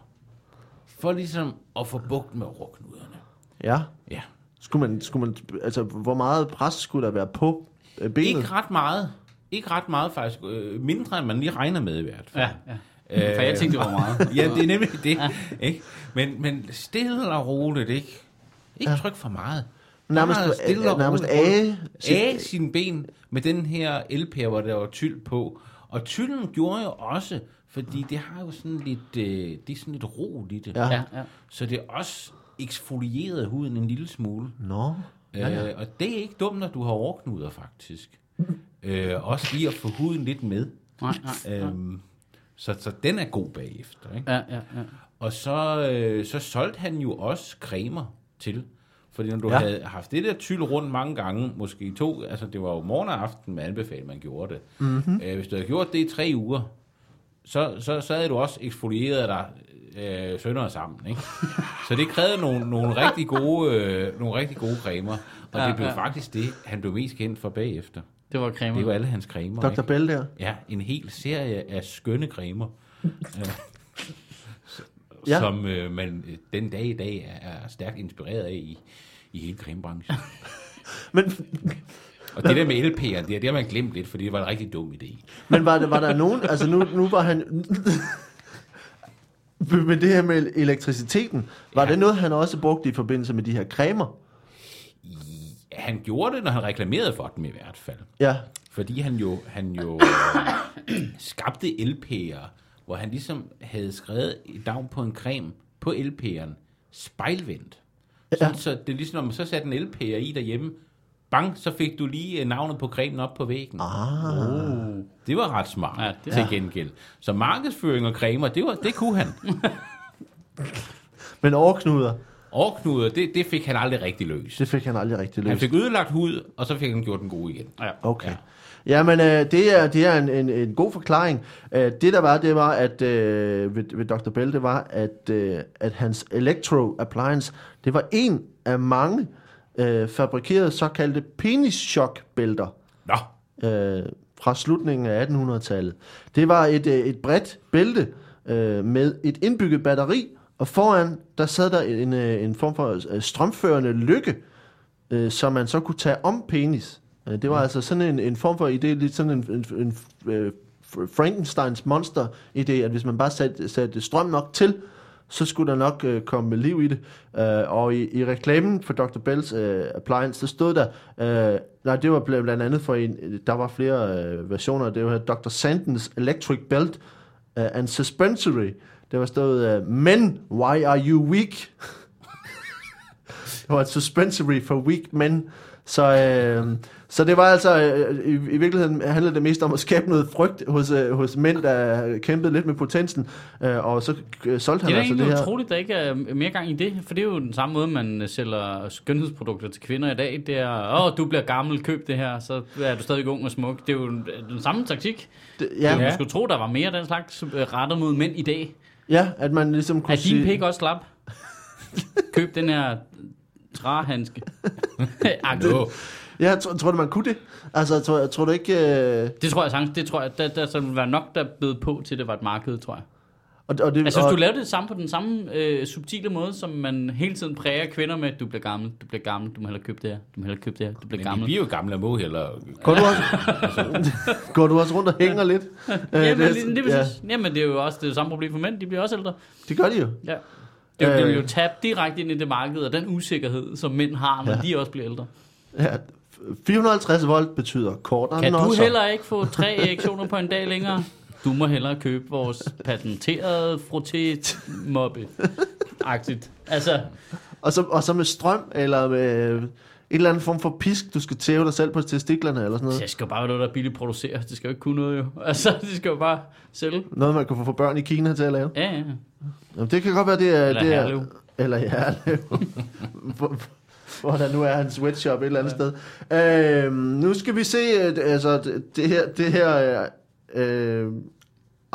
For ligesom at få bugt med overknuderne. ja. Ja. Skulle man, skulle man, altså, hvor meget pres skulle der være på øh, benet? Ikke ret meget. Ikke ret meget faktisk. Øh, mindre end man lige regner med i hvert fald. Ja, ja. For jeg tænkte, det var meget. [LAUGHS] ja, det er nemlig det. Ikke? Men, men stille og roligt, ikke? Ikke Ja. tryk for meget. Nærmest, stille og nærmest roligt. age. Af sine ben med den her LP'er, hvor der var tyld på. Og tylden gjorde jo også, fordi det har jo sådan lidt, øh, det er sådan lidt ro i det. Ja. Ja, ja. Så det er også eksfolieret huden en lille smule. Nå, ja, ja. Øh, og det er ikke dumt, når du har overknuder, faktisk. Øh, også lige at få huden lidt med. Nej, nej. Øhm, så, så den er god bagefter. Ikke? Ja, ja, ja. Og så, øh, så solgte han jo også cremer til. Fordi når du Ja. ja. havde haft det der tyld rundt mange gange, måske to, altså det var jo morgen og aften, man anbefalede, man gjorde det. Mm-hmm. Øh, hvis du havde gjort det i tre uger, så, så, så havde du også eksfolieret dig øh, sønder sammen. Ikke? [LAUGHS] så det krævede nogle, nogle, rigtig gode, øh, nogle rigtig gode cremer. Og Ja, det blev ja. faktisk det, han blev mest kendt for bagefter. Det var cremer. Det var alle hans cremer. Dr. Ikke? Bell der. Ja, en hel serie af skønne cremer. [LAUGHS] Ja. Som øh, man øh, den dag i dag er, stærkt inspireret af i, i hele cremebranchen. [LAUGHS] Men, Og det der med LP'er, det, det har man glemt lidt, fordi det var en rigtig dum idé. men var, der, var der nogen, altså nu, nu var han... [LAUGHS] Men det her med elektriciteten, var. Ja. det noget, han også brugte i forbindelse med de her cremer? Han gjorde det, når han reklamerede for dem i hvert fald. Ja, Fordi han jo, han jo øh, skabte LP'er, hvor han ligesom havde skrevet et navn på en creme på LP'eren, spejlvendt. Ja. Ja. Så det er ligesom, når man så satte en LP'er i derhjemme, bang, så fik du lige øh, navnet på cremen op på væggen. ah, Oh. Det var ret smart Ja, det, til gengæld. Så markedsføring og cremer, det, var, det kunne han. [LAUGHS] men overknuder, Overknuder, det, det fik han aldrig rigtig løst. det fik han aldrig rigtig Han løst. fik ødelagt hud, og så fik han gjort den god igen. Ja. Okay. Ja. Ja. men øh, det er, det er en, en, en god forklaring. Øh, det der var, det var, at øh, ved, ved Dr. Bell, det var, at, øh, at hans Electro Appliance, det var en af mange øh, fabrikerede såkaldte penis shock bælter Nå, øh, fra slutningen af 1800-tallet. Det var et, øh, et bredt bælte øh, med et indbygget batteri, og foran, der sad der en, øh, en form for øh, strømførende lykke, øh, som man så kunne tage om penis. Øh, Det var altså sådan en, en form for idé, lidt sådan en, en, en øh, Frankensteins monster-idé, at hvis man bare satte, satte strøm nok til, så skulle der nok øh, komme liv i det. Øh, og i, i reklamen for Dr. Bells øh, appliance, der stod der, øh, nej, det var bl- blandt andet for en, der var flere øh, versioner, det var Dr. Sandens Electric Belt, uh, and suspensory. Det var stået, uh, men, why are you weak? [LAUGHS] det var et suspensory for weak men. Så, øh, så det var altså, øh, i, i virkeligheden handlede det mest om at skabe noget frygt hos, øh, hos mænd, der kæmpede lidt med potensen, øh, og så øh, solgte Det han er altså det her. utroligt, at der ikke er mere gang i det, for det er jo den samme måde, man sælger skønhedsprodukter til kvinder i dag. Det er, åh, du bliver gammel, køb det her, så er du stadig ung og smuk. Det er jo den, samme taktik. Det, Ja. Man skulle tro, der var mere af den slags rettet mod mænd i dag. ja, at man ligesom kunne Er din sige... pik også slap? [LAUGHS] Køb den her træhandske. [LAUGHS] No. Ja, tror, tror du, man kunne det? Altså, tror, tror du ikke... Øh, Det tror jeg sagtens, det tror jeg, der, der, der ville være nok, der bød på til, det var et marked, tror jeg. og, og det, Altså, hvis og, du lavede det samme på den samme øh, subtile måde, som man hele tiden præger kvinder med, du bliver gammel, du bliver gammel, du må hellere købe det her, du må hellere købe det her, du bliver Men gammel. bliver jo gamle og må heller... Går du, også, [LAUGHS] går du også rundt og hænger lidt? Øh, Jamen, det- det, det, ja, ja. Jamen, det er jo også det samme problem for mænd, de bliver også ældre. det gør de jo. Ja. Det, øh. vil jo tabe direkte ind i det marked, og den usikkerhed, som mænd har, når Ja. de også bliver ældre. Ja, 450 volt betyder kortere Kan du nosser. heller ikke få tre erektioner på en dag længere? Du må hellere købe vores patenterede frotté-mobbe. Aktigt. [LAUGHS] Altså, Og så, og så med strøm, eller med eller anden form for pisk, du skal tæve dig selv på testiklerne, eller sådan noget. det skal jo bare være noget, der er billigt produceret. Det skal jo ikke kunne noget, jo. [LAUGHS] Altså, det skal jo bare sælge. Noget, man kan få for børn i Kina til at lave. Ja, ja. Jamen, det kan godt være, det er... Eller det er, Herlev. Eller Herlev. [LAUGHS] hvor, der nu er en sweatshop et eller andet ja. sted. Øhm, nu skal vi se, øh, altså det, det her, det her øh,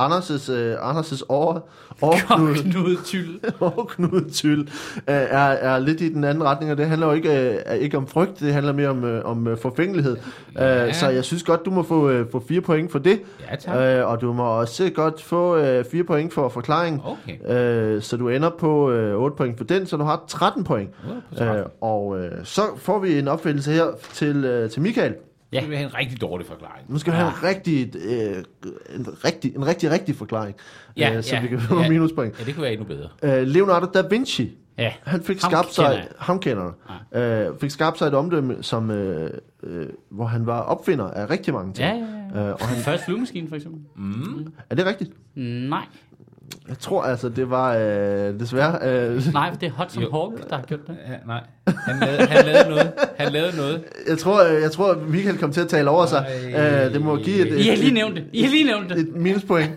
Anders' øh, Anders' år, årknude, Knud tyld. [LAUGHS] årknude tyld, øh, er, er lidt i den anden retning, og det handler jo ikke, øh, ikke om frygt, det handler mere om, øh, om øh, forfængelighed. Ja. Øh, så jeg synes godt, du må få, øh, få fire point for det, Ja, tak. øh, og du må også godt få øh, fire point for forklaring. Okay. Øh, så du ender på øh, 8 point for den, så du har 13 point. Nu jeg på 13. Øh, og øh, så får vi en opfældelse her til, øh, til Michael. Ja. Det vil have en rigtig dårlig forklaring. Nu skal vi have en rigtig, øh, en rigtig, en rigtig, rigtig forklaring, Ja, øh, så ja, vi kan få ja. minuspoint. Ja, det kunne være endnu bedre. Øh, Leonardo da Vinci, Ja. han fik Ham skabt sig, jeg. ham kender du, øh, fik skabt sig et omdømme, som, øh, øh, hvor han var opfinder af rigtig mange ting. Ja, ja, ja. Øh, og han, Første flyvemaskine, for eksempel. Mm. er det rigtigt? Nej. Jeg tror altså, det var øh, desværre... Øh, Nej, det er Hudson Jo. Hawk, der har gjort det. Ja, nej. Han lavede, han lavede noget. Han lavede noget. jeg, tror, øh, jeg tror, Michael kom til at tale over sig. Øh, det må give et, I har lige nævnt det. I har lige nævnt det. et minuspoint.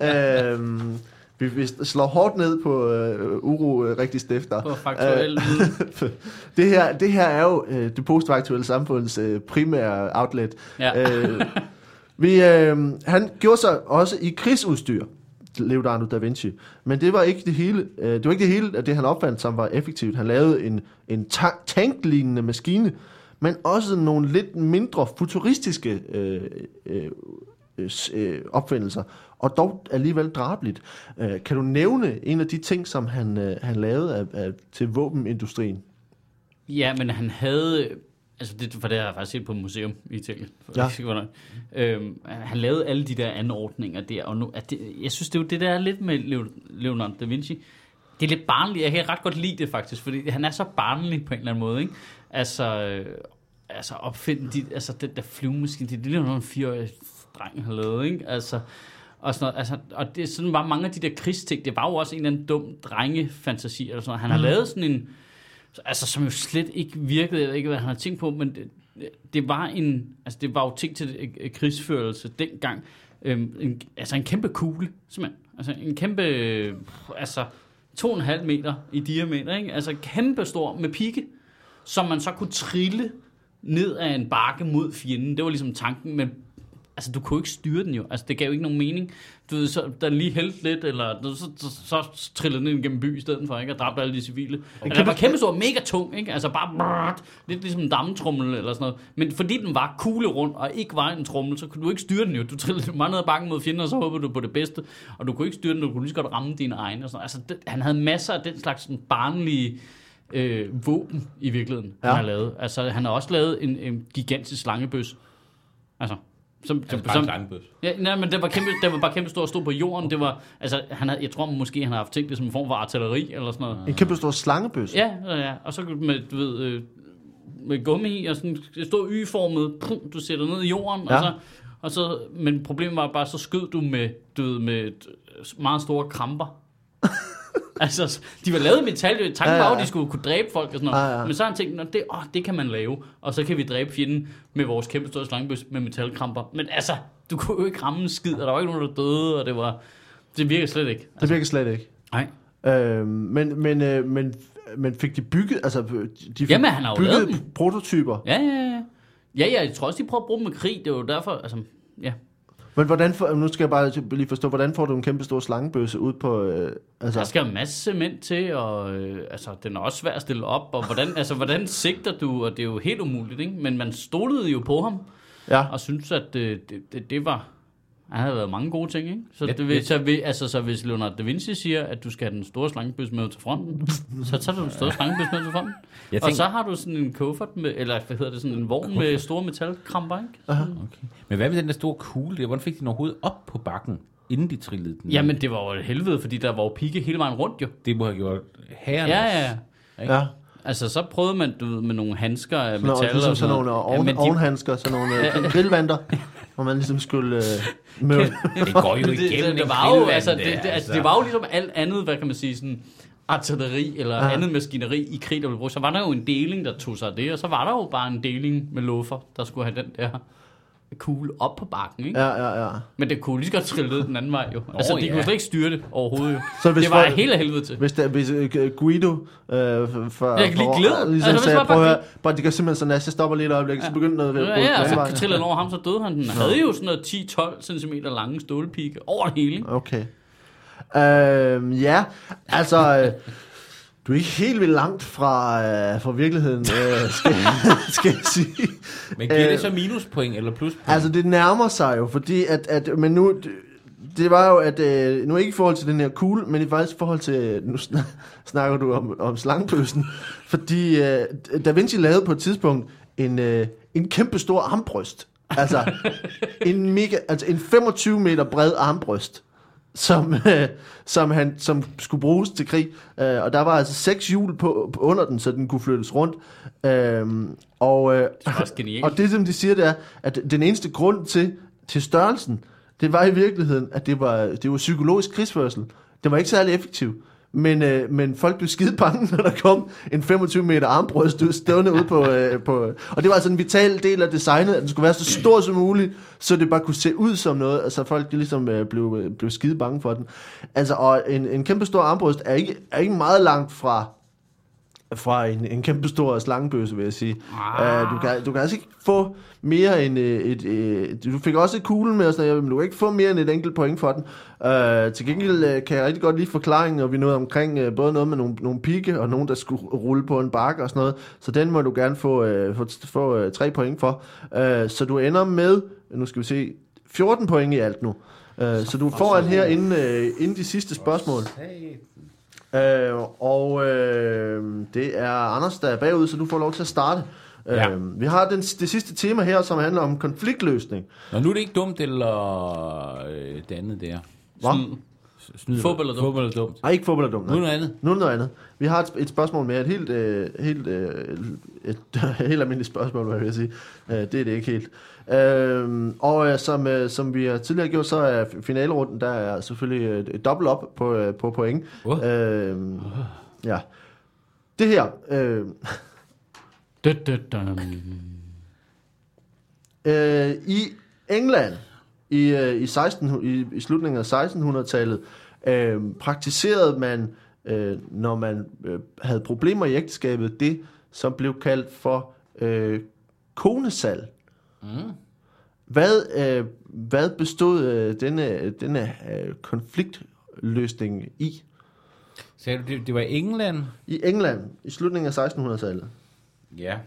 øhm, vi, vi slår hårdt ned på øh, uro øh, rigtig stifter. På faktuel [LAUGHS] det, her, det her er jo øh, det postaktuelle samfunds øh, primære outlet. Ja. Øh, vi, øh, han gjorde sig også i krigsudstyr, Leonardo da Vinci. Men det var ikke det hele, øh, det var ikke det hele af det, han opfandt, som var effektivt. Han lavede en, en ta- tanklignende maskine, men også nogle lidt mindre futuristiske øh, øh, øh, opfindelser, og dog alligevel drabeligt. Øh, kan du nævne en af de ting, som han, øh, han lavede af, af, til våbenindustrien? Ja, men han havde... Altså, det, for det har jeg faktisk set på et museum i Italien. Ja. Øhm, han lavede alle de der anordninger der, og nu, at det, jeg synes, det er jo det der er lidt med Leo- Leonardo da Vinci. Det er lidt barnligt. Jeg kan ret godt lide det faktisk, fordi han er så barnlig på en eller anden måde, ikke? Altså, øh, altså opfinde de, altså den der flyvemaskine, det, det er jo en fireårig dreng har lavet, ikke? Altså, og, sådan noget, altså, og det sådan bare mange af de der krigsting, det var jo også en eller anden dum drengefantasi, eller sådan noget. Han har lavet sådan en, altså som jo slet ikke virkede, jeg ved ikke, hvad han har tænkt på, men det, det var en, altså det var jo ting til krigsførelse dengang. Øhm, en, altså en kæmpe kugle, simpelthen. Altså en kæmpe, altså to og en halv meter i diameter, ikke? Altså kæmpe stor med pigge, som man så kunne trille ned af en bakke mod fjenden. Det var ligesom tanken, men altså du kunne ikke styre den jo. Altså det gav jo ikke nogen mening. Du ved, så den lige hældt lidt, eller du, så, så, så trillede den ind gennem by i stedet for, ikke? Og dræbte alle de civile. Og den var kæmpe stor, mega tung, ikke? Altså bare brrrt, lidt ligesom en dammetrummel eller sådan noget. Men fordi den var kugle rundt og ikke var en trummel, så kunne du ikke styre den jo. Du trillede bare ned ad bakken mod fjenden, og så håbede du på det bedste. Og du kunne ikke styre den, du kunne lige så godt ramme dine egne. Og sådan. noget. Altså det, han havde masser af den slags sådan, barnlige øh, våben i virkeligheden. Ja. han har lavet. Altså han har også lavet en, en gigantisk slangebøs. Altså, som, Altså som, bare en som, slangebøs. Ja, nej, men det var, kæmpe, det var bare kæmpe stor at stå på jorden. Det var, altså, han havde, jeg tror måske, han har haft tænkt det som en form for artilleri eller sådan noget. En kæmpe stor slangebøs. Ja, ja, ja. Og så med, du ved, øh, med gummi og sådan det står y-formet, pum, du sætter ned i jorden, ja. Ja. og så Og så, men problemet var bare, så skød du med, du ved, med øh, meget store kramper. [LAUGHS] altså, de var lavet i metal. Tanken Ja, ja, var ja. at de skulle kunne dræbe folk og sådan noget. Ja, ja. Men så har han tænkt, "Nå, det, åh, det kan man lave. Og så kan vi dræbe fjenden med vores kæmpe store slangebøs med metalkramper. Men altså, du kunne jo ikke ramme en skid, og der var ikke nogen, der døde, og det var... Det virker slet ikke. Det virker slet ikke. Nej. Øh, men, men, øh, men, men fik de bygget, altså de fik Jamen, han har bygget prototyper. Ja, ja, ja. Ja, ja, jeg tror også, de prøver at bruge dem med krig. Det var jo derfor, altså... Ja. Men hvordan for, nu skal jeg bare lige forstå, hvordan får du en kæmpe stor slangebøsse ud på, øh, altså, Der skal en masse cement til, og øh, altså, den er også svær at stille op, og hvordan, altså, hvordan sigter du, og det er jo helt umuligt, ikke? Men man stolede jo på ham, ja. og synes at øh, det, det, det var... Han havde lavet mange gode ting, ikke? Så, Ja, det, vil, så, vil, altså, så hvis Leonardo da Vinci siger, at du skal have den store slangebøs med til fronten, så tager du den store slangebøs med til fronten. [LAUGHS] Jeg og tænker, så har du sådan en kuffert med, eller hvad hedder det, sådan en vogn med store metalkramper, ikke? Sådan. okay. Men hvad med den der store kugle der? Hvordan fik de den overhovedet op på bakken, inden de trillede den? Jamen, det var jo et helvede, fordi der var jo pigge hele vejen rundt, jo. Det må have gjort herren. Ja, ja, ja. ja. Altså, så prøvede man du ved, med nogle handsker af Sådan, metal. noget, ligesom og sådan nogle oven, men de- ovenhandsker, sådan nogle øh, [LAUGHS] grillvanter, [LAUGHS] hvor man ligesom skulle øh, [LAUGHS] møde. Det går jo [LAUGHS] det, det, igennem det, en var jo, altså, det, det, altså, altså. det var jo ligesom alt andet, hvad kan man sige, sådan artilleri eller ja. andet maskineri i krig, der blev brugt. Så var der jo en deling, der tog sig af det, og så var der jo bare en deling med luffer, der skulle have den der kugle op på bakken, ikke? Ja. Ja, ja, ja. Men det kunne lige så godt trille ned den anden vej, jo. Altså, Åh, de ja. kunne slet ikke styre det overhovedet, jo. Så hvis det var helt af helvede til. Hvis, der, hvis øh, Guido øh, for, Jeg kan lige glide. ligesom Altså, sagde, prøv at høre, bare, det gør simpelthen sådan, at jeg stopper lige et øjeblik, så begynder noget ved Ja, ja, og så trillede den over ham, så døde han. Den havde jo sådan noget 10-12 cm lange stålpigge over det hele. ikke? Okay. Øhm, ja, altså, øh, du er ikke helt vildt langt fra, øh, fra virkeligheden, øh, skal, [LAUGHS] skal jeg sige. Men giver Øh, det så minuspoint eller pluspoint? Altså, det nærmer sig jo, fordi at, at men nu, det, var jo, at øh, nu ikke i forhold til den her kugle, men i faktisk forhold til, nu sn- snakker du om, om slangebøssen, fordi øh, Da Vinci lavede på et tidspunkt en, øh, en kæmpe stor armbryst. Altså, en, mega, altså en 25 meter bred armbryst, som, øh, som, han, som skulle bruges til krig. Øh, og der var altså seks hjul på, på under den, så den kunne flyttes rundt. Øh, og, øh, Det var også genialt. og det, som de siger, det er, at den eneste grund til, til størrelsen, det var i virkeligheden, at det var, det var psykologisk krigsførsel. Det var ikke særlig effektiv. Men, øh, men folk blev skide bange, når der kom en 25 meter armbrøst ud- stående ud på, øh, på... Og det var altså en vital del af designet, at den skulle være så stor som muligt, så det bare kunne se ud som noget. Altså folk de ligesom øh, blev, øh, blev skide bange for den. Altså, og en, en kæmpe stor armbrøst er ikke, er ikke meget langt fra fra en, en kæmpe stor slangebøsse, vil jeg sige. Ah. Uh, du, kan, du kan altså ikke få mere end øh, et, et... Du fik også et kuglen med, og sådan men du kan ikke få mere end et enkelt point for den. Uh, til gengæld uh, kan jeg rigtig godt lide forklaringen, og vi nåede omkring uh, både noget med nogle, nogle pigge, og nogen, der skulle rulle på en bakke og sådan noget. Så den må du gerne få, uh, få, få uh, tre point for. Uh, så du ender med, nu skal vi se, 14 point i alt nu. Uh, så du får en her inden, uh, inden de sidste spørgsmål. Øh, og øh, det er Anders, der er bagud, så du får lov til at starte. Ja. Øh, vi har den, det sidste tema her, som handler om konfliktløsning. Nå, nu er det ikke dumt, eller øh, det andet der. Hvad? Snyd, Fodbold er dumt. Fodbold er dumt. Nej, ikke fodbold er dumt. Nu er nej. noget andet. Nu er det noget andet. Vi har et, et spørgsmål med, et helt, øh, helt, øh, et, [LAUGHS] helt almindeligt spørgsmål, hvad jeg vil sige. Øh, det er det ikke helt. Øh, og øh, som, øh, som vi har tidligere gjort, så er finalerunden, der er selvfølgelig øh, et dobbelt op på, øh, på point. Uh. Øh, ja. Det her, øh, død. Øh, I England i, øh, i, 16, i, i slutningen af 1600-tallet øh, praktiserede man, øh, når man øh, havde problemer i ægteskabet, det som blev kaldt for øh, konesal. Mm. Hvad, øh, hvad bestod øh, denne, denne øh, konfliktløsning i? Sagde du, det, det var i England? I England i slutningen af 1600-tallet. Ja.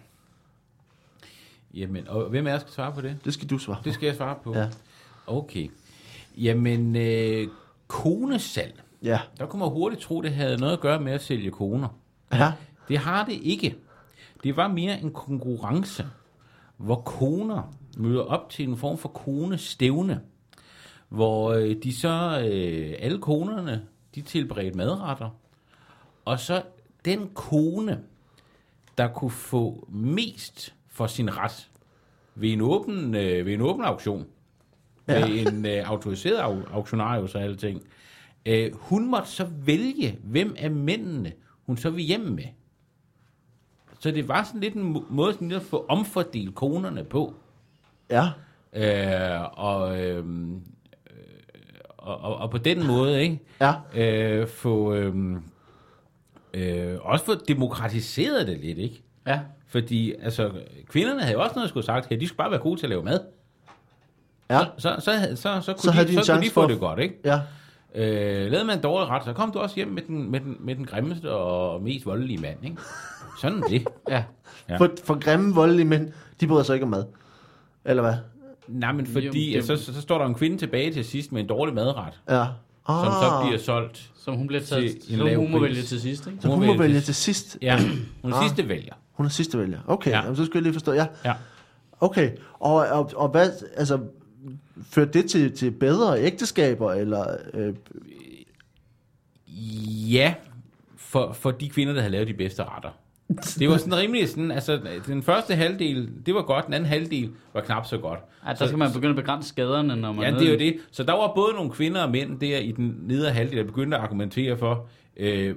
Jamen, og hvem af jer skal svare på det? Det skal du svare på. Det skal jeg svare på. Ja. Okay. Jamen, øh, konesalg. Ja. Der kunne man hurtigt tro, det havde noget at gøre med at sælge koner. Ja. Det har det ikke. Det var mere en konkurrence, hvor koner møder op til en form for konestævne, hvor øh, de så, øh, alle konerne, de tilberedte madretter, og så den kone, der kunne få mest for sin ret ved en åben, øh, ved en åben auktion, ja. en øh, autoriseret au- auktionarius og alting. Øh, hun måtte så vælge, hvem af mændene hun så vil hjem med. Så det var sådan lidt en må- måde sådan at få omfordelt konerne på. Ja. Øh, og, øh, og, og, og på den måde, ikke? Ja. Øh, få, øh, øh, også få demokratiseret det lidt, ikke? Ja. Fordi altså, kvinderne havde jo også noget at skulle sagt her. De skulle bare være gode til at lave mad. Ja. Så, så, så, så, så, kunne, Så havde de de, så kunne de få for- det godt, ikke? Ja. Øh, lavede man en dårlig ret, så kom du også hjem med den, med den, med den grimmeste og mest voldelige mand, ikke? Sådan det. [LAUGHS] Ja. Ja. For, for grimme, voldelige mænd, de bryder sig ikke om mad. Eller hvad? Nej, men fordi, Jo, det... så, så, så står der en kvinde tilbage til sidst med en dårlig madret, Ja. som så bliver solgt. Som hun bliver taget, Til en så lav hun må vælge til sidst, ikke? Så hun må Hun vælger vælge til- til sidst. Ja, [CLEARS THROAT] hun er Ah. sidste vælger. Hun er sidste vælger. Okay, ja. jamen, så skal jeg lige forstå. Ja, Ja. okay. Og, og, og hvad, altså, førte det til, til bedre ægteskaber, eller... Øh, Ja, for, for de kvinder, der havde lavet de bedste retter. Det var sådan rimelig sådan, altså den første halvdel, det var godt, den anden halvdel var knap så godt. Ja, der skal man begynde at begrænse skaderne, når man Ja, det er jo det. Så der var både nogle kvinder og mænd der i den nedre halvdel, der begyndte at argumentere for, øh,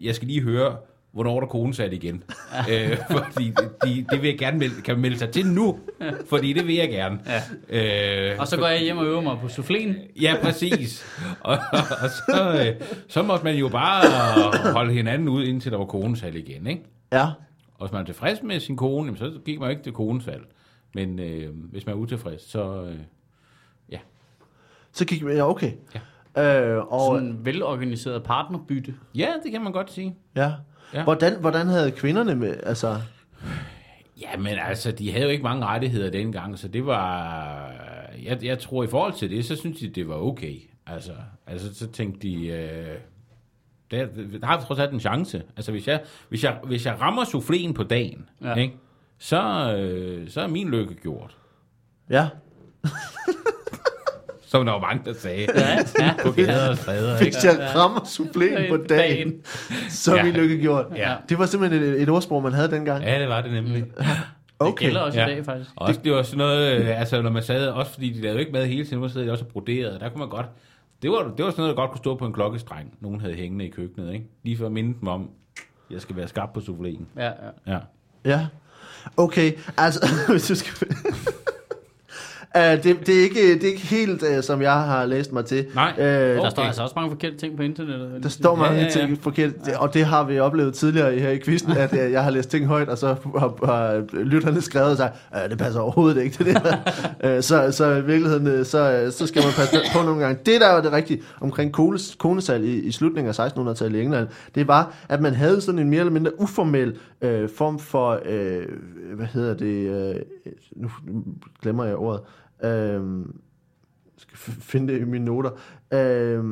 jeg skal lige høre, hvornår er der konesat igen. [LAUGHS] øh, fordi de, det vil jeg gerne melde, kan melde sig til nu, fordi det vil jeg gerne. Ja. Øh, Og så går jeg hjem og øver mig på soufflen. Ja, præcis. [LAUGHS] og, og så, øh, så måtte man jo bare holde hinanden ud, indtil der var konesal igen, ikke? ja, Og hvis man er tilfreds med sin kone, jamen, så gik man jo ikke til konesal. Men øh, hvis man er utilfreds, så... Øh, så gik vi... Ja, okay. Ja. Øh, og, Sådan en velorganiseret partnerbytte. ja, det kan man godt sige. ja. Ja. Hvordan, hvordan havde kvinderne med... Altså, Ja, men altså, de havde jo ikke mange rettigheder dengang, så det var... Jeg, jeg tror, i forhold til det, så synes de, det var okay. Altså, altså så tænkte de... Øh, der, der har vi trods alt en chance. Altså, hvis jeg, hvis jeg, hvis jeg rammer souffléen på dagen, ja. ikke, så, øh, så er min lykke gjort. ja. [LAUGHS] Som der var mange, der sagde. Ja, ja. På gader og stræder, ikke? Hvis jeg rammer suppléen på dagen, så er Ja. min lykke gjort. Ja. Det var simpelthen et, et ordsprog, man havde dengang. Ja, det var det nemlig. Det Okay. gælder også Ja. i dag, faktisk. Og også, det var sådan noget, øh, altså når man sad, også fordi de lavede ikke mad hele tiden, nu sad de også og broderede, der kunne man godt, det var, det var sådan noget, der godt kunne stå på en klokkestreng, nogen havde hængende i køkkenet, ikke? Lige for at minde dem om, jeg skal være skarp på souffléen. Ja, ja. Ja. Ja. Okay, altså, [LAUGHS] hvis du skal... Uh, det, det, er ikke, det er ikke helt, uh, som jeg har læst mig til. Nej. Uh, Der Okay. står altså også mange forkerte ting på internettet. der står mange Ja, ja, ja, ting forkert, og det har vi oplevet tidligere her i quizzen, at uh, jeg har læst ting højt, og så har, har lytterne skrevet sagt, uh, det passer overhovedet ikke til det her. uh, [LAUGHS] så, så i virkeligheden, så, så skal man passe på nogle gange. Det, der var det rigtige omkring kones, konesal i, i slutningen af 1600-tallet i England, det var, at man havde sådan en mere eller mindre uformel uh, form for, uh, hvad hedder det, uh, nu glemmer jeg ordet, uh, skal finde det i mine noter. Øh,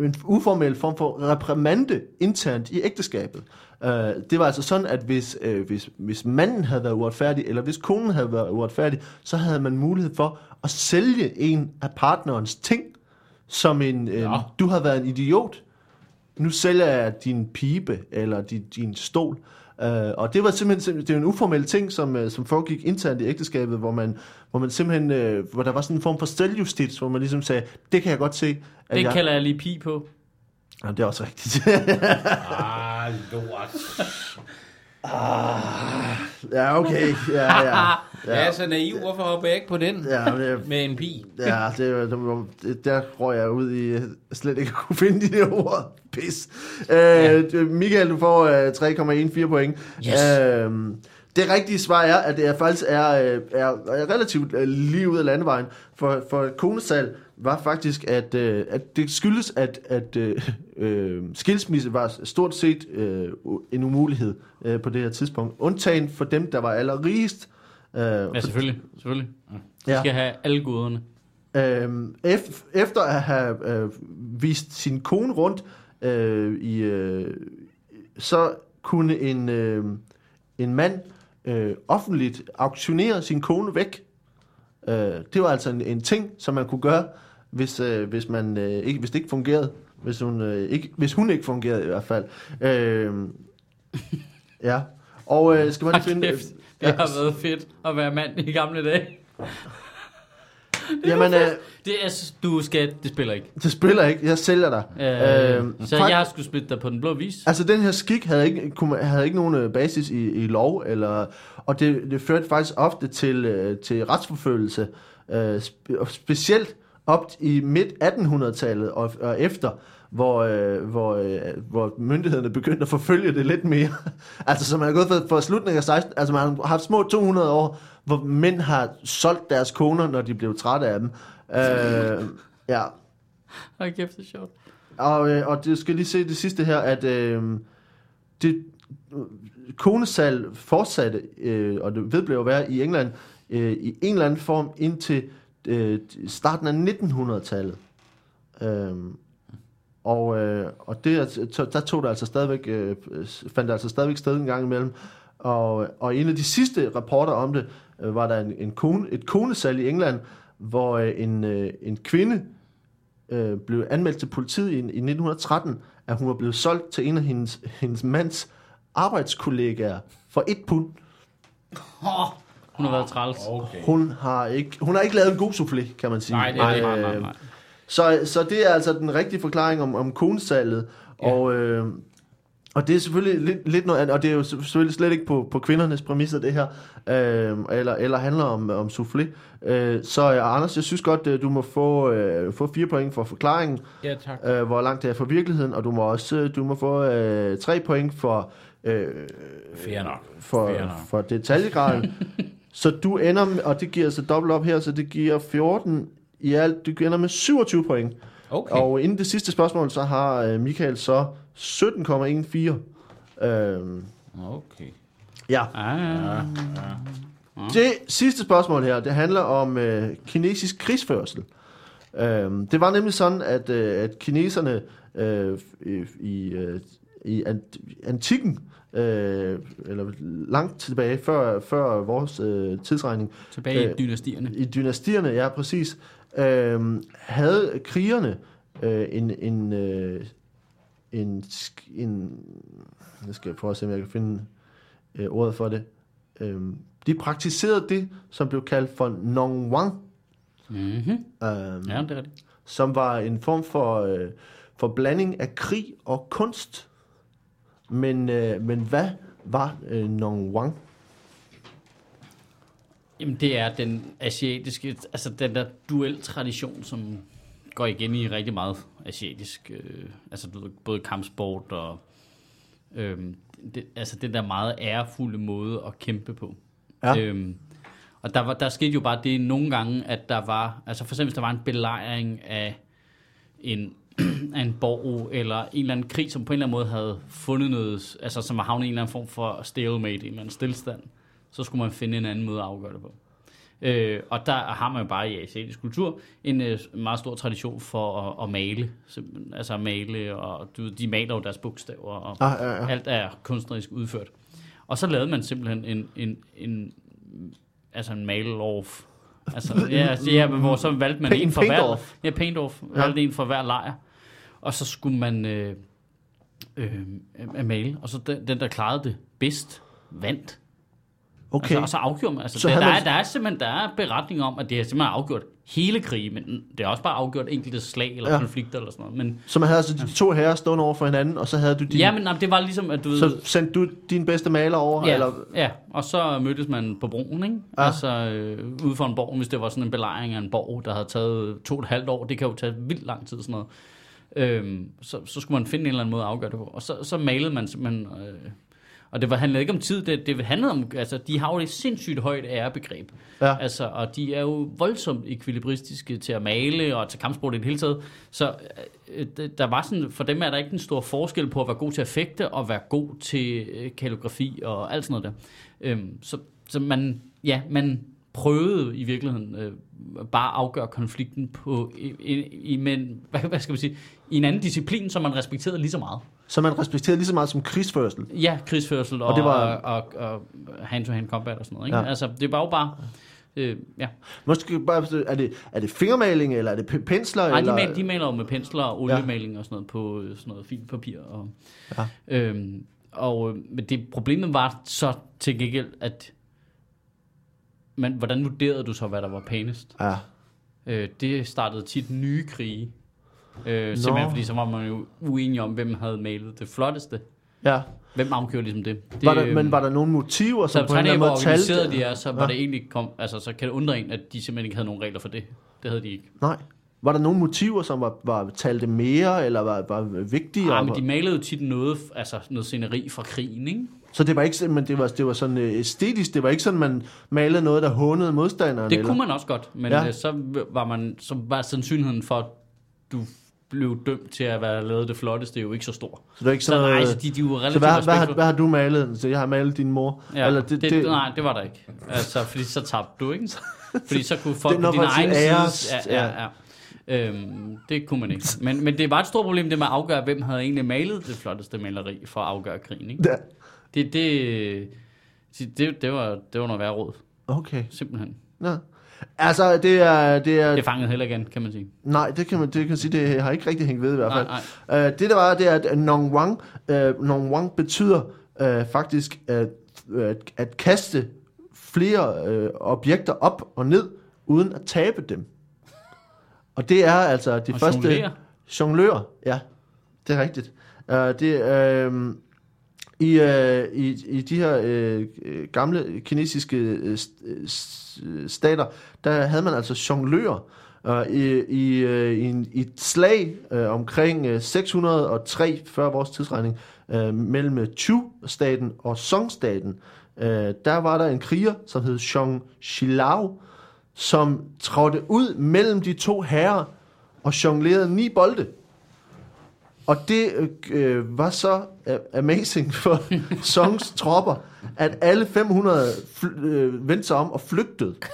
en uformel form for reprimande internt i ægteskabet. Øh, det var altså sådan, at hvis, øh, hvis, hvis manden havde været uretfærdig, eller hvis konen havde været uretfærdig, så havde man mulighed for at sælge en af partnerens ting, som en, øh, Nå. du har været en idiot, nu sælger jeg din pibe, eller din, din stol. Uh, og det var simpelthen det er en uformel ting, som, uh, som foregik internt i ægteskabet, hvor man, hvor man simpelthen, uh, hvor der var sådan en form for selvjustits, hvor man ligesom sagde, det kan jeg godt se. At Det jeg... kalder jeg lige pi på. Jamen, det er også rigtigt. Ah, lort. [LAUGHS] ja, okay. Ja, ja. [LAUGHS] Jeg er så naiv, hvorfor hopper jeg ikke på den? Ja, det, Med en pi. ja det, det, der røg jeg ud i, øh, slet ikke kunne finde de der ord. Pis. Uh, Michael, du får uh, 3,14 point. Yes. Uh, det rigtige svar er, at det er faktisk er, øh, er, er relativt øh, lige ud af landevejen. For, for konesal var faktisk, at, øh, at det skyldes, at, at øh, øh, skilsmisse var stort set øh, en umulighed øh, på det her tidspunkt. Undtagen for dem, der var allerrigest. Øh, Ja, selvfølgelig. selvfølgelig. De Ja. skal have alle goderne. Ef- efter at have øh, vist sin kone rundt, øh, i, øh, så kunne en, øh, en mand øh, offentligt auktionere sin kone væk. Øh, det var altså en, en ting, som man kunne gøre, hvis, øh, hvis, man, øh, ikke, hvis det ikke fungerede. Hvis hun, øh, ikke, hvis hun ikke fungerede i hvert fald. Øh, ja. Og øh, skal man [LAUGHS] finde... kæft, det har været fedt at være mand i gamle dage. [LAUGHS] Jamen, øh, Det, er, du skal, det spiller ikke. det spiller ikke. Jeg sælger dig. Øh, Øhm, så fakt- jeg har skulle splitte dig på den blå vis. Altså, den her skik havde ikke, kunne, havde ikke nogen øh, basis i, i lov, eller, og det, det førte faktisk ofte til, øh, til retsforfølgelse, øh, spe, specielt op i midt 1800-tallet og, og efter, hvor, øh, hvor, øh, hvor myndighederne begyndte at forfølge det lidt mere. [LAUGHS] altså, så man er gået fra, fra slutningen af 16, altså man har haft små 200 år, hvor mænd har solgt deres koner, når de blev trætte af dem. Øh, [LAUGHS] ja, Hold kæft, det er sjovt. og, øh, og det skal lige se det sidste her, at øh, det konesal fortsatte, øh, og det vedblev at være i England, øh, i en eller anden form indtil øh, starten af 1900-tallet. Øhm, og, øh, og det, altså, der tog det altså stadigvæk, øh, fandt det altså stadigvæk sted en gang imellem. Og, og en af de sidste rapporter om det, øh, var der en, en kone, et konesal i England, hvor øh, en, øh, en kvinde øh, blev anmeldt til politiet i, i 1913, at hun var blevet solgt til en af hendes, hendes mands arbejdskollegaer for et pund. Oh, hun har været træls. Okay. Hun har ikke, hun har ikke lavet en god soufflé, kan man sige. Nej, det er det. Nej, nej, Øh, nej. Så, så det er altså den rigtige forklaring om, om konesalget. Ja. Og, øh, og det er selvfølgelig lidt, lidt noget andet, og det er jo selvfølgelig slet ikke på, på kvindernes præmisser, det her, øh, eller, eller handler om, om soufflé. Øh, så øh, Anders, jeg synes godt, øh, du må få, øh, få fire point for forklaringen, Ja, tak. øh, hvor langt det er fra virkeligheden, og du må også øh, du må få øh, tre point for, øh, Fair nok. for, Fair nok. for detaljegraden. [LAUGHS] så du ender, med, og det giver så dobbelt op her, så det giver 14 i alt. Du ender med 27 point. Okay. Og inden det sidste spørgsmål, så har øh, Michael så 17,14. Øhm, Okay. ja. Ah, Ja, ja. Det sidste spørgsmål her, det handler om øh, kinesisk krigsførsel. Øhm, det var nemlig sådan, at, øh, at kineserne øh, i, i, øh, i ant- antikken, øh, eller langt tilbage, før, før vores øh, tidsregning, tilbage i Øh, dynastierne. i dynastierne, ja præcis, øh, havde krigerne øh, en, en, øh, en, en, jeg skal prøve at se, om jeg kan finde øh, ordet for det. Øh, de praktiserede det, som blev kaldt for Nongwang, Mm-hmm. øh, Ja, det er rigtigt. som var en form for, øh, for blanding af krig og kunst. Men, øh, men hvad var øh, Nongwang? Jamen, det er den asiatiske, altså den der duel-tradition, som går igen i rigtig meget asiatisk, øh, altså du ved, både kampsport og, øh, det, altså den der meget ærefulde måde at kæmpe på. Ja. Øhm, og der, var, der skete jo bare det nogle gange, at der var, altså for eksempel hvis der var en belejring af en, af en borg, eller en eller anden krig, som på en eller anden måde havde fundet noget, altså som var havnet i en eller anden form for stalemate, en eller anden stillstand, så skulle man finde en anden måde at afgøre det på. Øh, og der har man jo bare i asiatisk kultur en øh, meget stor tradition for at, at male. Simpelthen. Altså at male, og du, de maler jo deres bogstaver, og Ah, ja, ja. alt er kunstnerisk udført. Og så lavede man simpelthen en, en, en altså en male-off. Altså, ja, altså, ja, hvor så valgte man Paint- en for hver, ja, paint-off, Ja. valgte en for hver lejr. Og så skulle man øh, øh, øh, male, og så den, den, der klarede det bedst, vandt. Okay. Altså, og så afgjorde man. Altså, Så der, der, man- er, der er simpelthen der er beretning om, at det er simpelthen afgjort hele krigen, men det er også bare afgjort enkelte slag eller Ja. konflikter eller sådan noget. Men, Så man havde altså de to herrer stående over for hinanden, og så havde du din, ja, men nej, det var ligesom, at du ved... så sendte du din bedste maler over, Ja, eller ja, og så mødtes man på broen, ikke? Ja. Altså øh, ude for en borg, hvis det var sådan en belejring af en borg, der havde taget to og et halvt år. Det kan jo tage vildt lang tid, sådan noget. Øhm, så, så skulle man finde en eller anden måde at afgøre det på. Og så, så malede man simpelthen... Øh, og det var, handlede ikke om tid, det, det handlede om... Altså, de har jo et sindssygt højt ærebegreb. Ja. Altså, og de er jo voldsomt ekvilibristiske til at male og til kampsport i det hele taget. Så øh, det- der var sådan, for dem er der ikke en stor forskel på at være god til at fægte og være god til øh, kalligrafi og alt sådan noget der. Øhm, så, så man, ja, man prøvede i virkeligheden øh, bare at afgøre konflikten på, i, i, i, men, hvad, hvad skal man sige, i en anden disciplin, som man respekterede lige så meget. så man respekterede lige så meget som krigsførsel. Ja, krigsførsel og, Og det var- og, og, og hand-to-hand combat og sådan noget. Ikke? Ja. Ja. Altså, det var jo bare... Øh, ja. Måske bare, er det, er det fingermaling, eller er det pensler? Nej, de, eller? mal, de maler jo med pensler og oliemaling og sådan noget på øh, sådan noget fint papir. Og, Ja. øhm, og øh, men det problemet var så til gengæld, at man, hvordan vurderede du så, hvad der var pænest? Ja. Øh, det startede tit nye krige. Øh, simpelthen fordi så var man jo uenig om, hvem havde malet det flotteste. Ja. Hvem afgjorde ligesom det? det Var der, øhm, men var der nogle motiver, så som på en eller anden måde talte? de er, så var Ja. det egentlig kom, altså, så kan det undre en, at de simpelthen ikke havde nogen regler for det. Det havde de ikke. Nej. Var der nogle motiver, som var, var talte mere, eller var, var vigtigere? Ja, Ah, men de malede jo tit noget, altså noget sceneri fra krigen, ikke? Så det var ikke men det var, det var sådan øh, æstetisk. Det var ikke sådan, man malede noget, der hånede modstanderen. Det eller? kunne man også godt, men Ja. ja. så var man så var sandsynligheden for, at du blev dømt til at være lavet det flotteste, jo ikke så stor. Så det var ikke Så sådan nej, noget... så de, de er jo så relativt hvad, hvad, har, hvad har du malet? Så jeg har malet din mor? Ja, Eller det, det, det, nej, det var der ikke. Altså, fordi så tabte du, ikke? [LAUGHS] Fordi så kunne folk på er din egen side... Ja, ja, ja. Øhm, det kunne man ikke. Men, men det var et stort problem, det med at afgøre, hvem havde egentlig malet det flotteste maleri for at afgøre krigen. Ikke? Ja. Det, det, det, det, var, det var noget værre råd, Okay. simpelthen. Ja. Altså, det er... Det er Det fangede heller igen, kan man sige. nej, det kan man det kan sige, det har ikke rigtig hængt ved i hvert Nej, fald. nej. Uh, det der var, det er, at Nong Wang, uh, Nong Wang betyder uh, faktisk at, at, at kaste flere uh, objekter op og ned, uden at tabe dem. Og det er altså de Og første... jonglere. Jonglør, ja. Det er rigtigt. Uh, det, uh, i, uh, i, I de her uh, gamle kinesiske uh, stater, der havde man altså jonglører. Uh, i, i, uh, i, en, I et slag uh, omkring uh, 603 før vores tidsregning uh, mellem Chu-staten og Song-staten, uh, der var der en kriger, som hed Zhong Xilao, som trådte ud mellem de to herrer og jonglerede ni bolde. Og det øh, øh, var så øh, amazing for [LAUGHS] Songs tropper, at alle 500 fl- øh, vendte sig om og flygtede. [LAUGHS]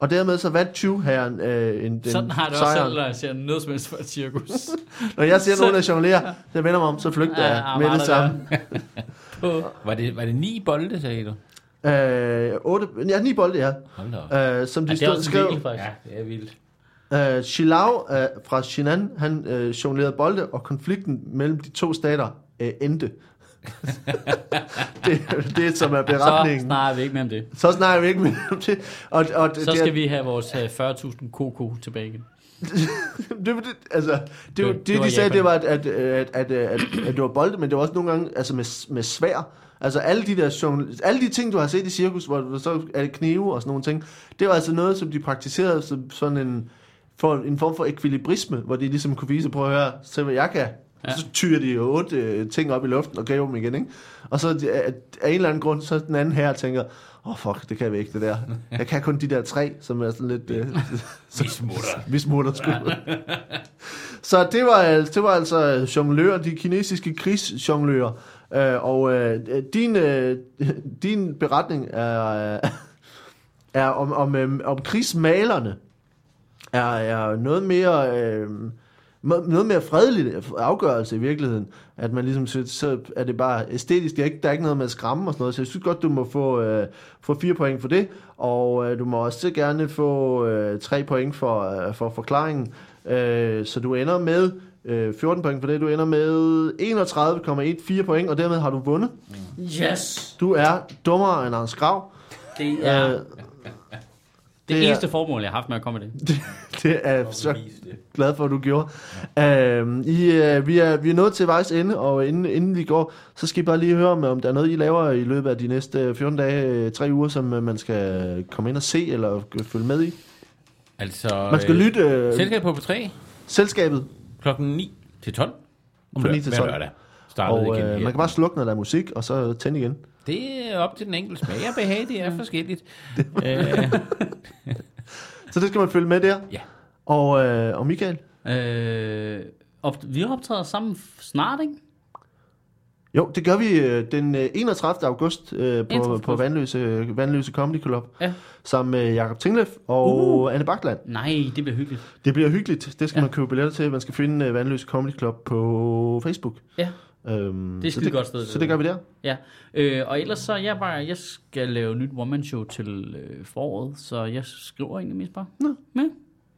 Og dermed så vandt 20 herren øh, en, den Sådan har det også sejren. selv, når jeg ser noget som helst fra et cirkus. [LAUGHS] Når jeg ser nogen, der jonglerer, så vender mig om, så flygter Ja, jeg ja, med var det der samme. På, Var det, var det ni bolde, sagde du? Øh, otte, ja, ni bolde, ja. Hold da op. Øh, som de ja, det er stod, også skrev, del, faktisk. Ja, det er vildt. Øh, Xilao øh, fra Xinan, han øh, jonglerede bolde, og konflikten mellem de to stater øh, endte. [LAUGHS] det, det som er Så beretningen. snakker vi ikke mere om det. Så snakker vi ikke mere om det. Og, og det, Så det, skal vi have vores øh, 40.000 koko tilbage igen. [LAUGHS] det, det, altså, det, det, Det- det, det de sagde, det var, at, at, at, at, at, at det var bolde, men det var også nogle gange altså med, med svær. Altså alle de der alle de ting, du har set i cirkus, hvor hvor så er det knive og sådan nogle ting, det var altså noget, som de praktiserede som sådan en, for en form for ekvilibrisme, hvor de ligesom kunne vise, prøv at høre, se hvad jeg kan. Ja. Så tyrer de otte øh, ting op i luften og gav dem igen, ikke? Og så de- af, af en eller anden grund, så den anden her tænker, åh oh, fuck, det kan vi ikke, det der. Jeg kan kun de der tre, som er sådan lidt... Øh, [LAUGHS] Vi smutter. [LAUGHS] vi smutter sgu. så det var, det var altså jonglører, de kinesiske krigsjonglører. Øh, og øh, din, øh, [LAUGHS] din beretning er, øh, er om, om, øh, om krigsmalerne er, er noget mere... Øh, noget mere fredelig afgørelse i virkeligheden, at man ligesom synes, så er det bare æstetisk, det er ikke, der er ikke noget med at skræmme og sådan noget, så jeg synes godt, du må få, øh, få fire point for det, og øh, du må også gerne få øh, tre point for, øh, for forklaringen, øh, så du ender med øh, 14 point for det, du ender med 31,14 point, og dermed har du vundet. Yes! Du er dummere end Anders Grav. Det er Øh, det, det er- eneste formål, jeg har haft med at komme med [LAUGHS] det. det er så glad for, at du gjorde. Øhm, I, øh, vi, er, vi er nået til vejs ende, og inden, inden vi går, så skal I bare lige høre, om, om der er noget, I laver i løbet af de næste 14 dage, øh, tre uger, som øh, man skal komme ind og se, eller øh, følge med i. Altså, Man skal øh, lytte øh, Selskab på P3 selskabet, klokken 9 til 12. Om Fra lø- 9 til hver 12. lørdag. Startede og igen øh, her. man kan bare slukke, når der er musik, og så tænde igen. Det er op til den enkelte smag og behag, det er forskelligt. øh, [LAUGHS] Så det skal man følge med der. Ja. Og, øh, og Michael? Øh, op, vi optræder sammen snart, ikke? Jo, det gør vi øh, den øh, 31. august øh, på, 31. på Vandløse, Vandløse Comedy Club, Ja. sammen med Jakob Tinglef og uh. Anne Bakland. Nej, det bliver hyggeligt. Det bliver hyggeligt. Det skal ja. Man købe billetter til. Man skal finde uh, Vandløse Comedy Club på Facebook. Ja. Øhm, Det er skide godt sted, Så det gør vi der. Ja, øh, og ellers så jeg bare, jeg skal lave nyt one-man-show til øh, foråret, så jeg skriver egentlig mest bare. Nå. Ja.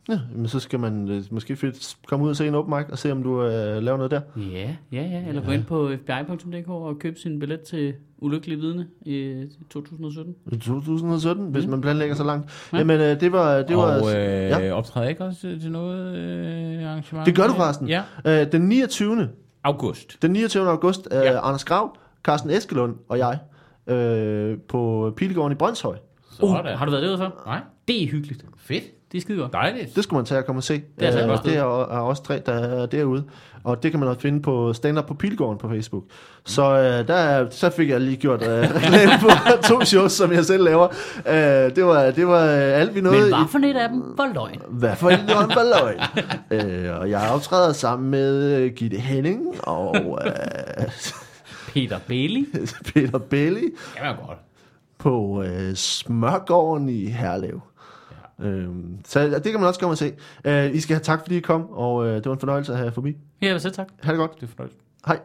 Ja, men så skal man øh, måske komme ud og se en open mic og se, om du øh, laver noget der. Ja, ja, ja. Eller gå ind på fbi.dk og købe sin billet til Ulykkelig Vidne i 2017. I 2017, hvis Mm. man planlægger så langt. Ja. Ja. Jamen, øh, det var... Det, var, og øh, ja. ja. optræder ikke også til til noget øh, arrangement? Det gør du forresten. Ja. øh, den 29. August. Den 29. august, øh, Ja. Anders Grav, Carsten Eskelund og jeg øh, på Pilegården i Brøndshøj. Uh, har du været derude før? Nej, Det er hyggeligt. fedt. Det er skide godt. Dejligt. Det skulle man tage og komme og se. Det er altså Øh, godt det er, er også tre, der er derude. Og det kan man også finde på stand up på Pilgården på Facebook. Så øh, der, er- så fik jeg lige gjort øh, [LAUGHS] reklame på to shows, som jeg selv laver. Øh, det var, det var øh, alt vi nåede. Men hvad for et af dem var løgn? Hvad for en håndballøg? øh, og jeg optræder sammen med øh, Gitte Henning og øh, Peter Bailey. [LAUGHS] Peter Bailey Det var godt. på øh, Smørgården i Herlev. Øhm, så det kan man også komme og se. Øh, I skal have tak, fordi I kom, og øh, det var en fornøjelse at have forbi. Ja, selv tak. Ha' det godt. Det er fornøjelse. Hej.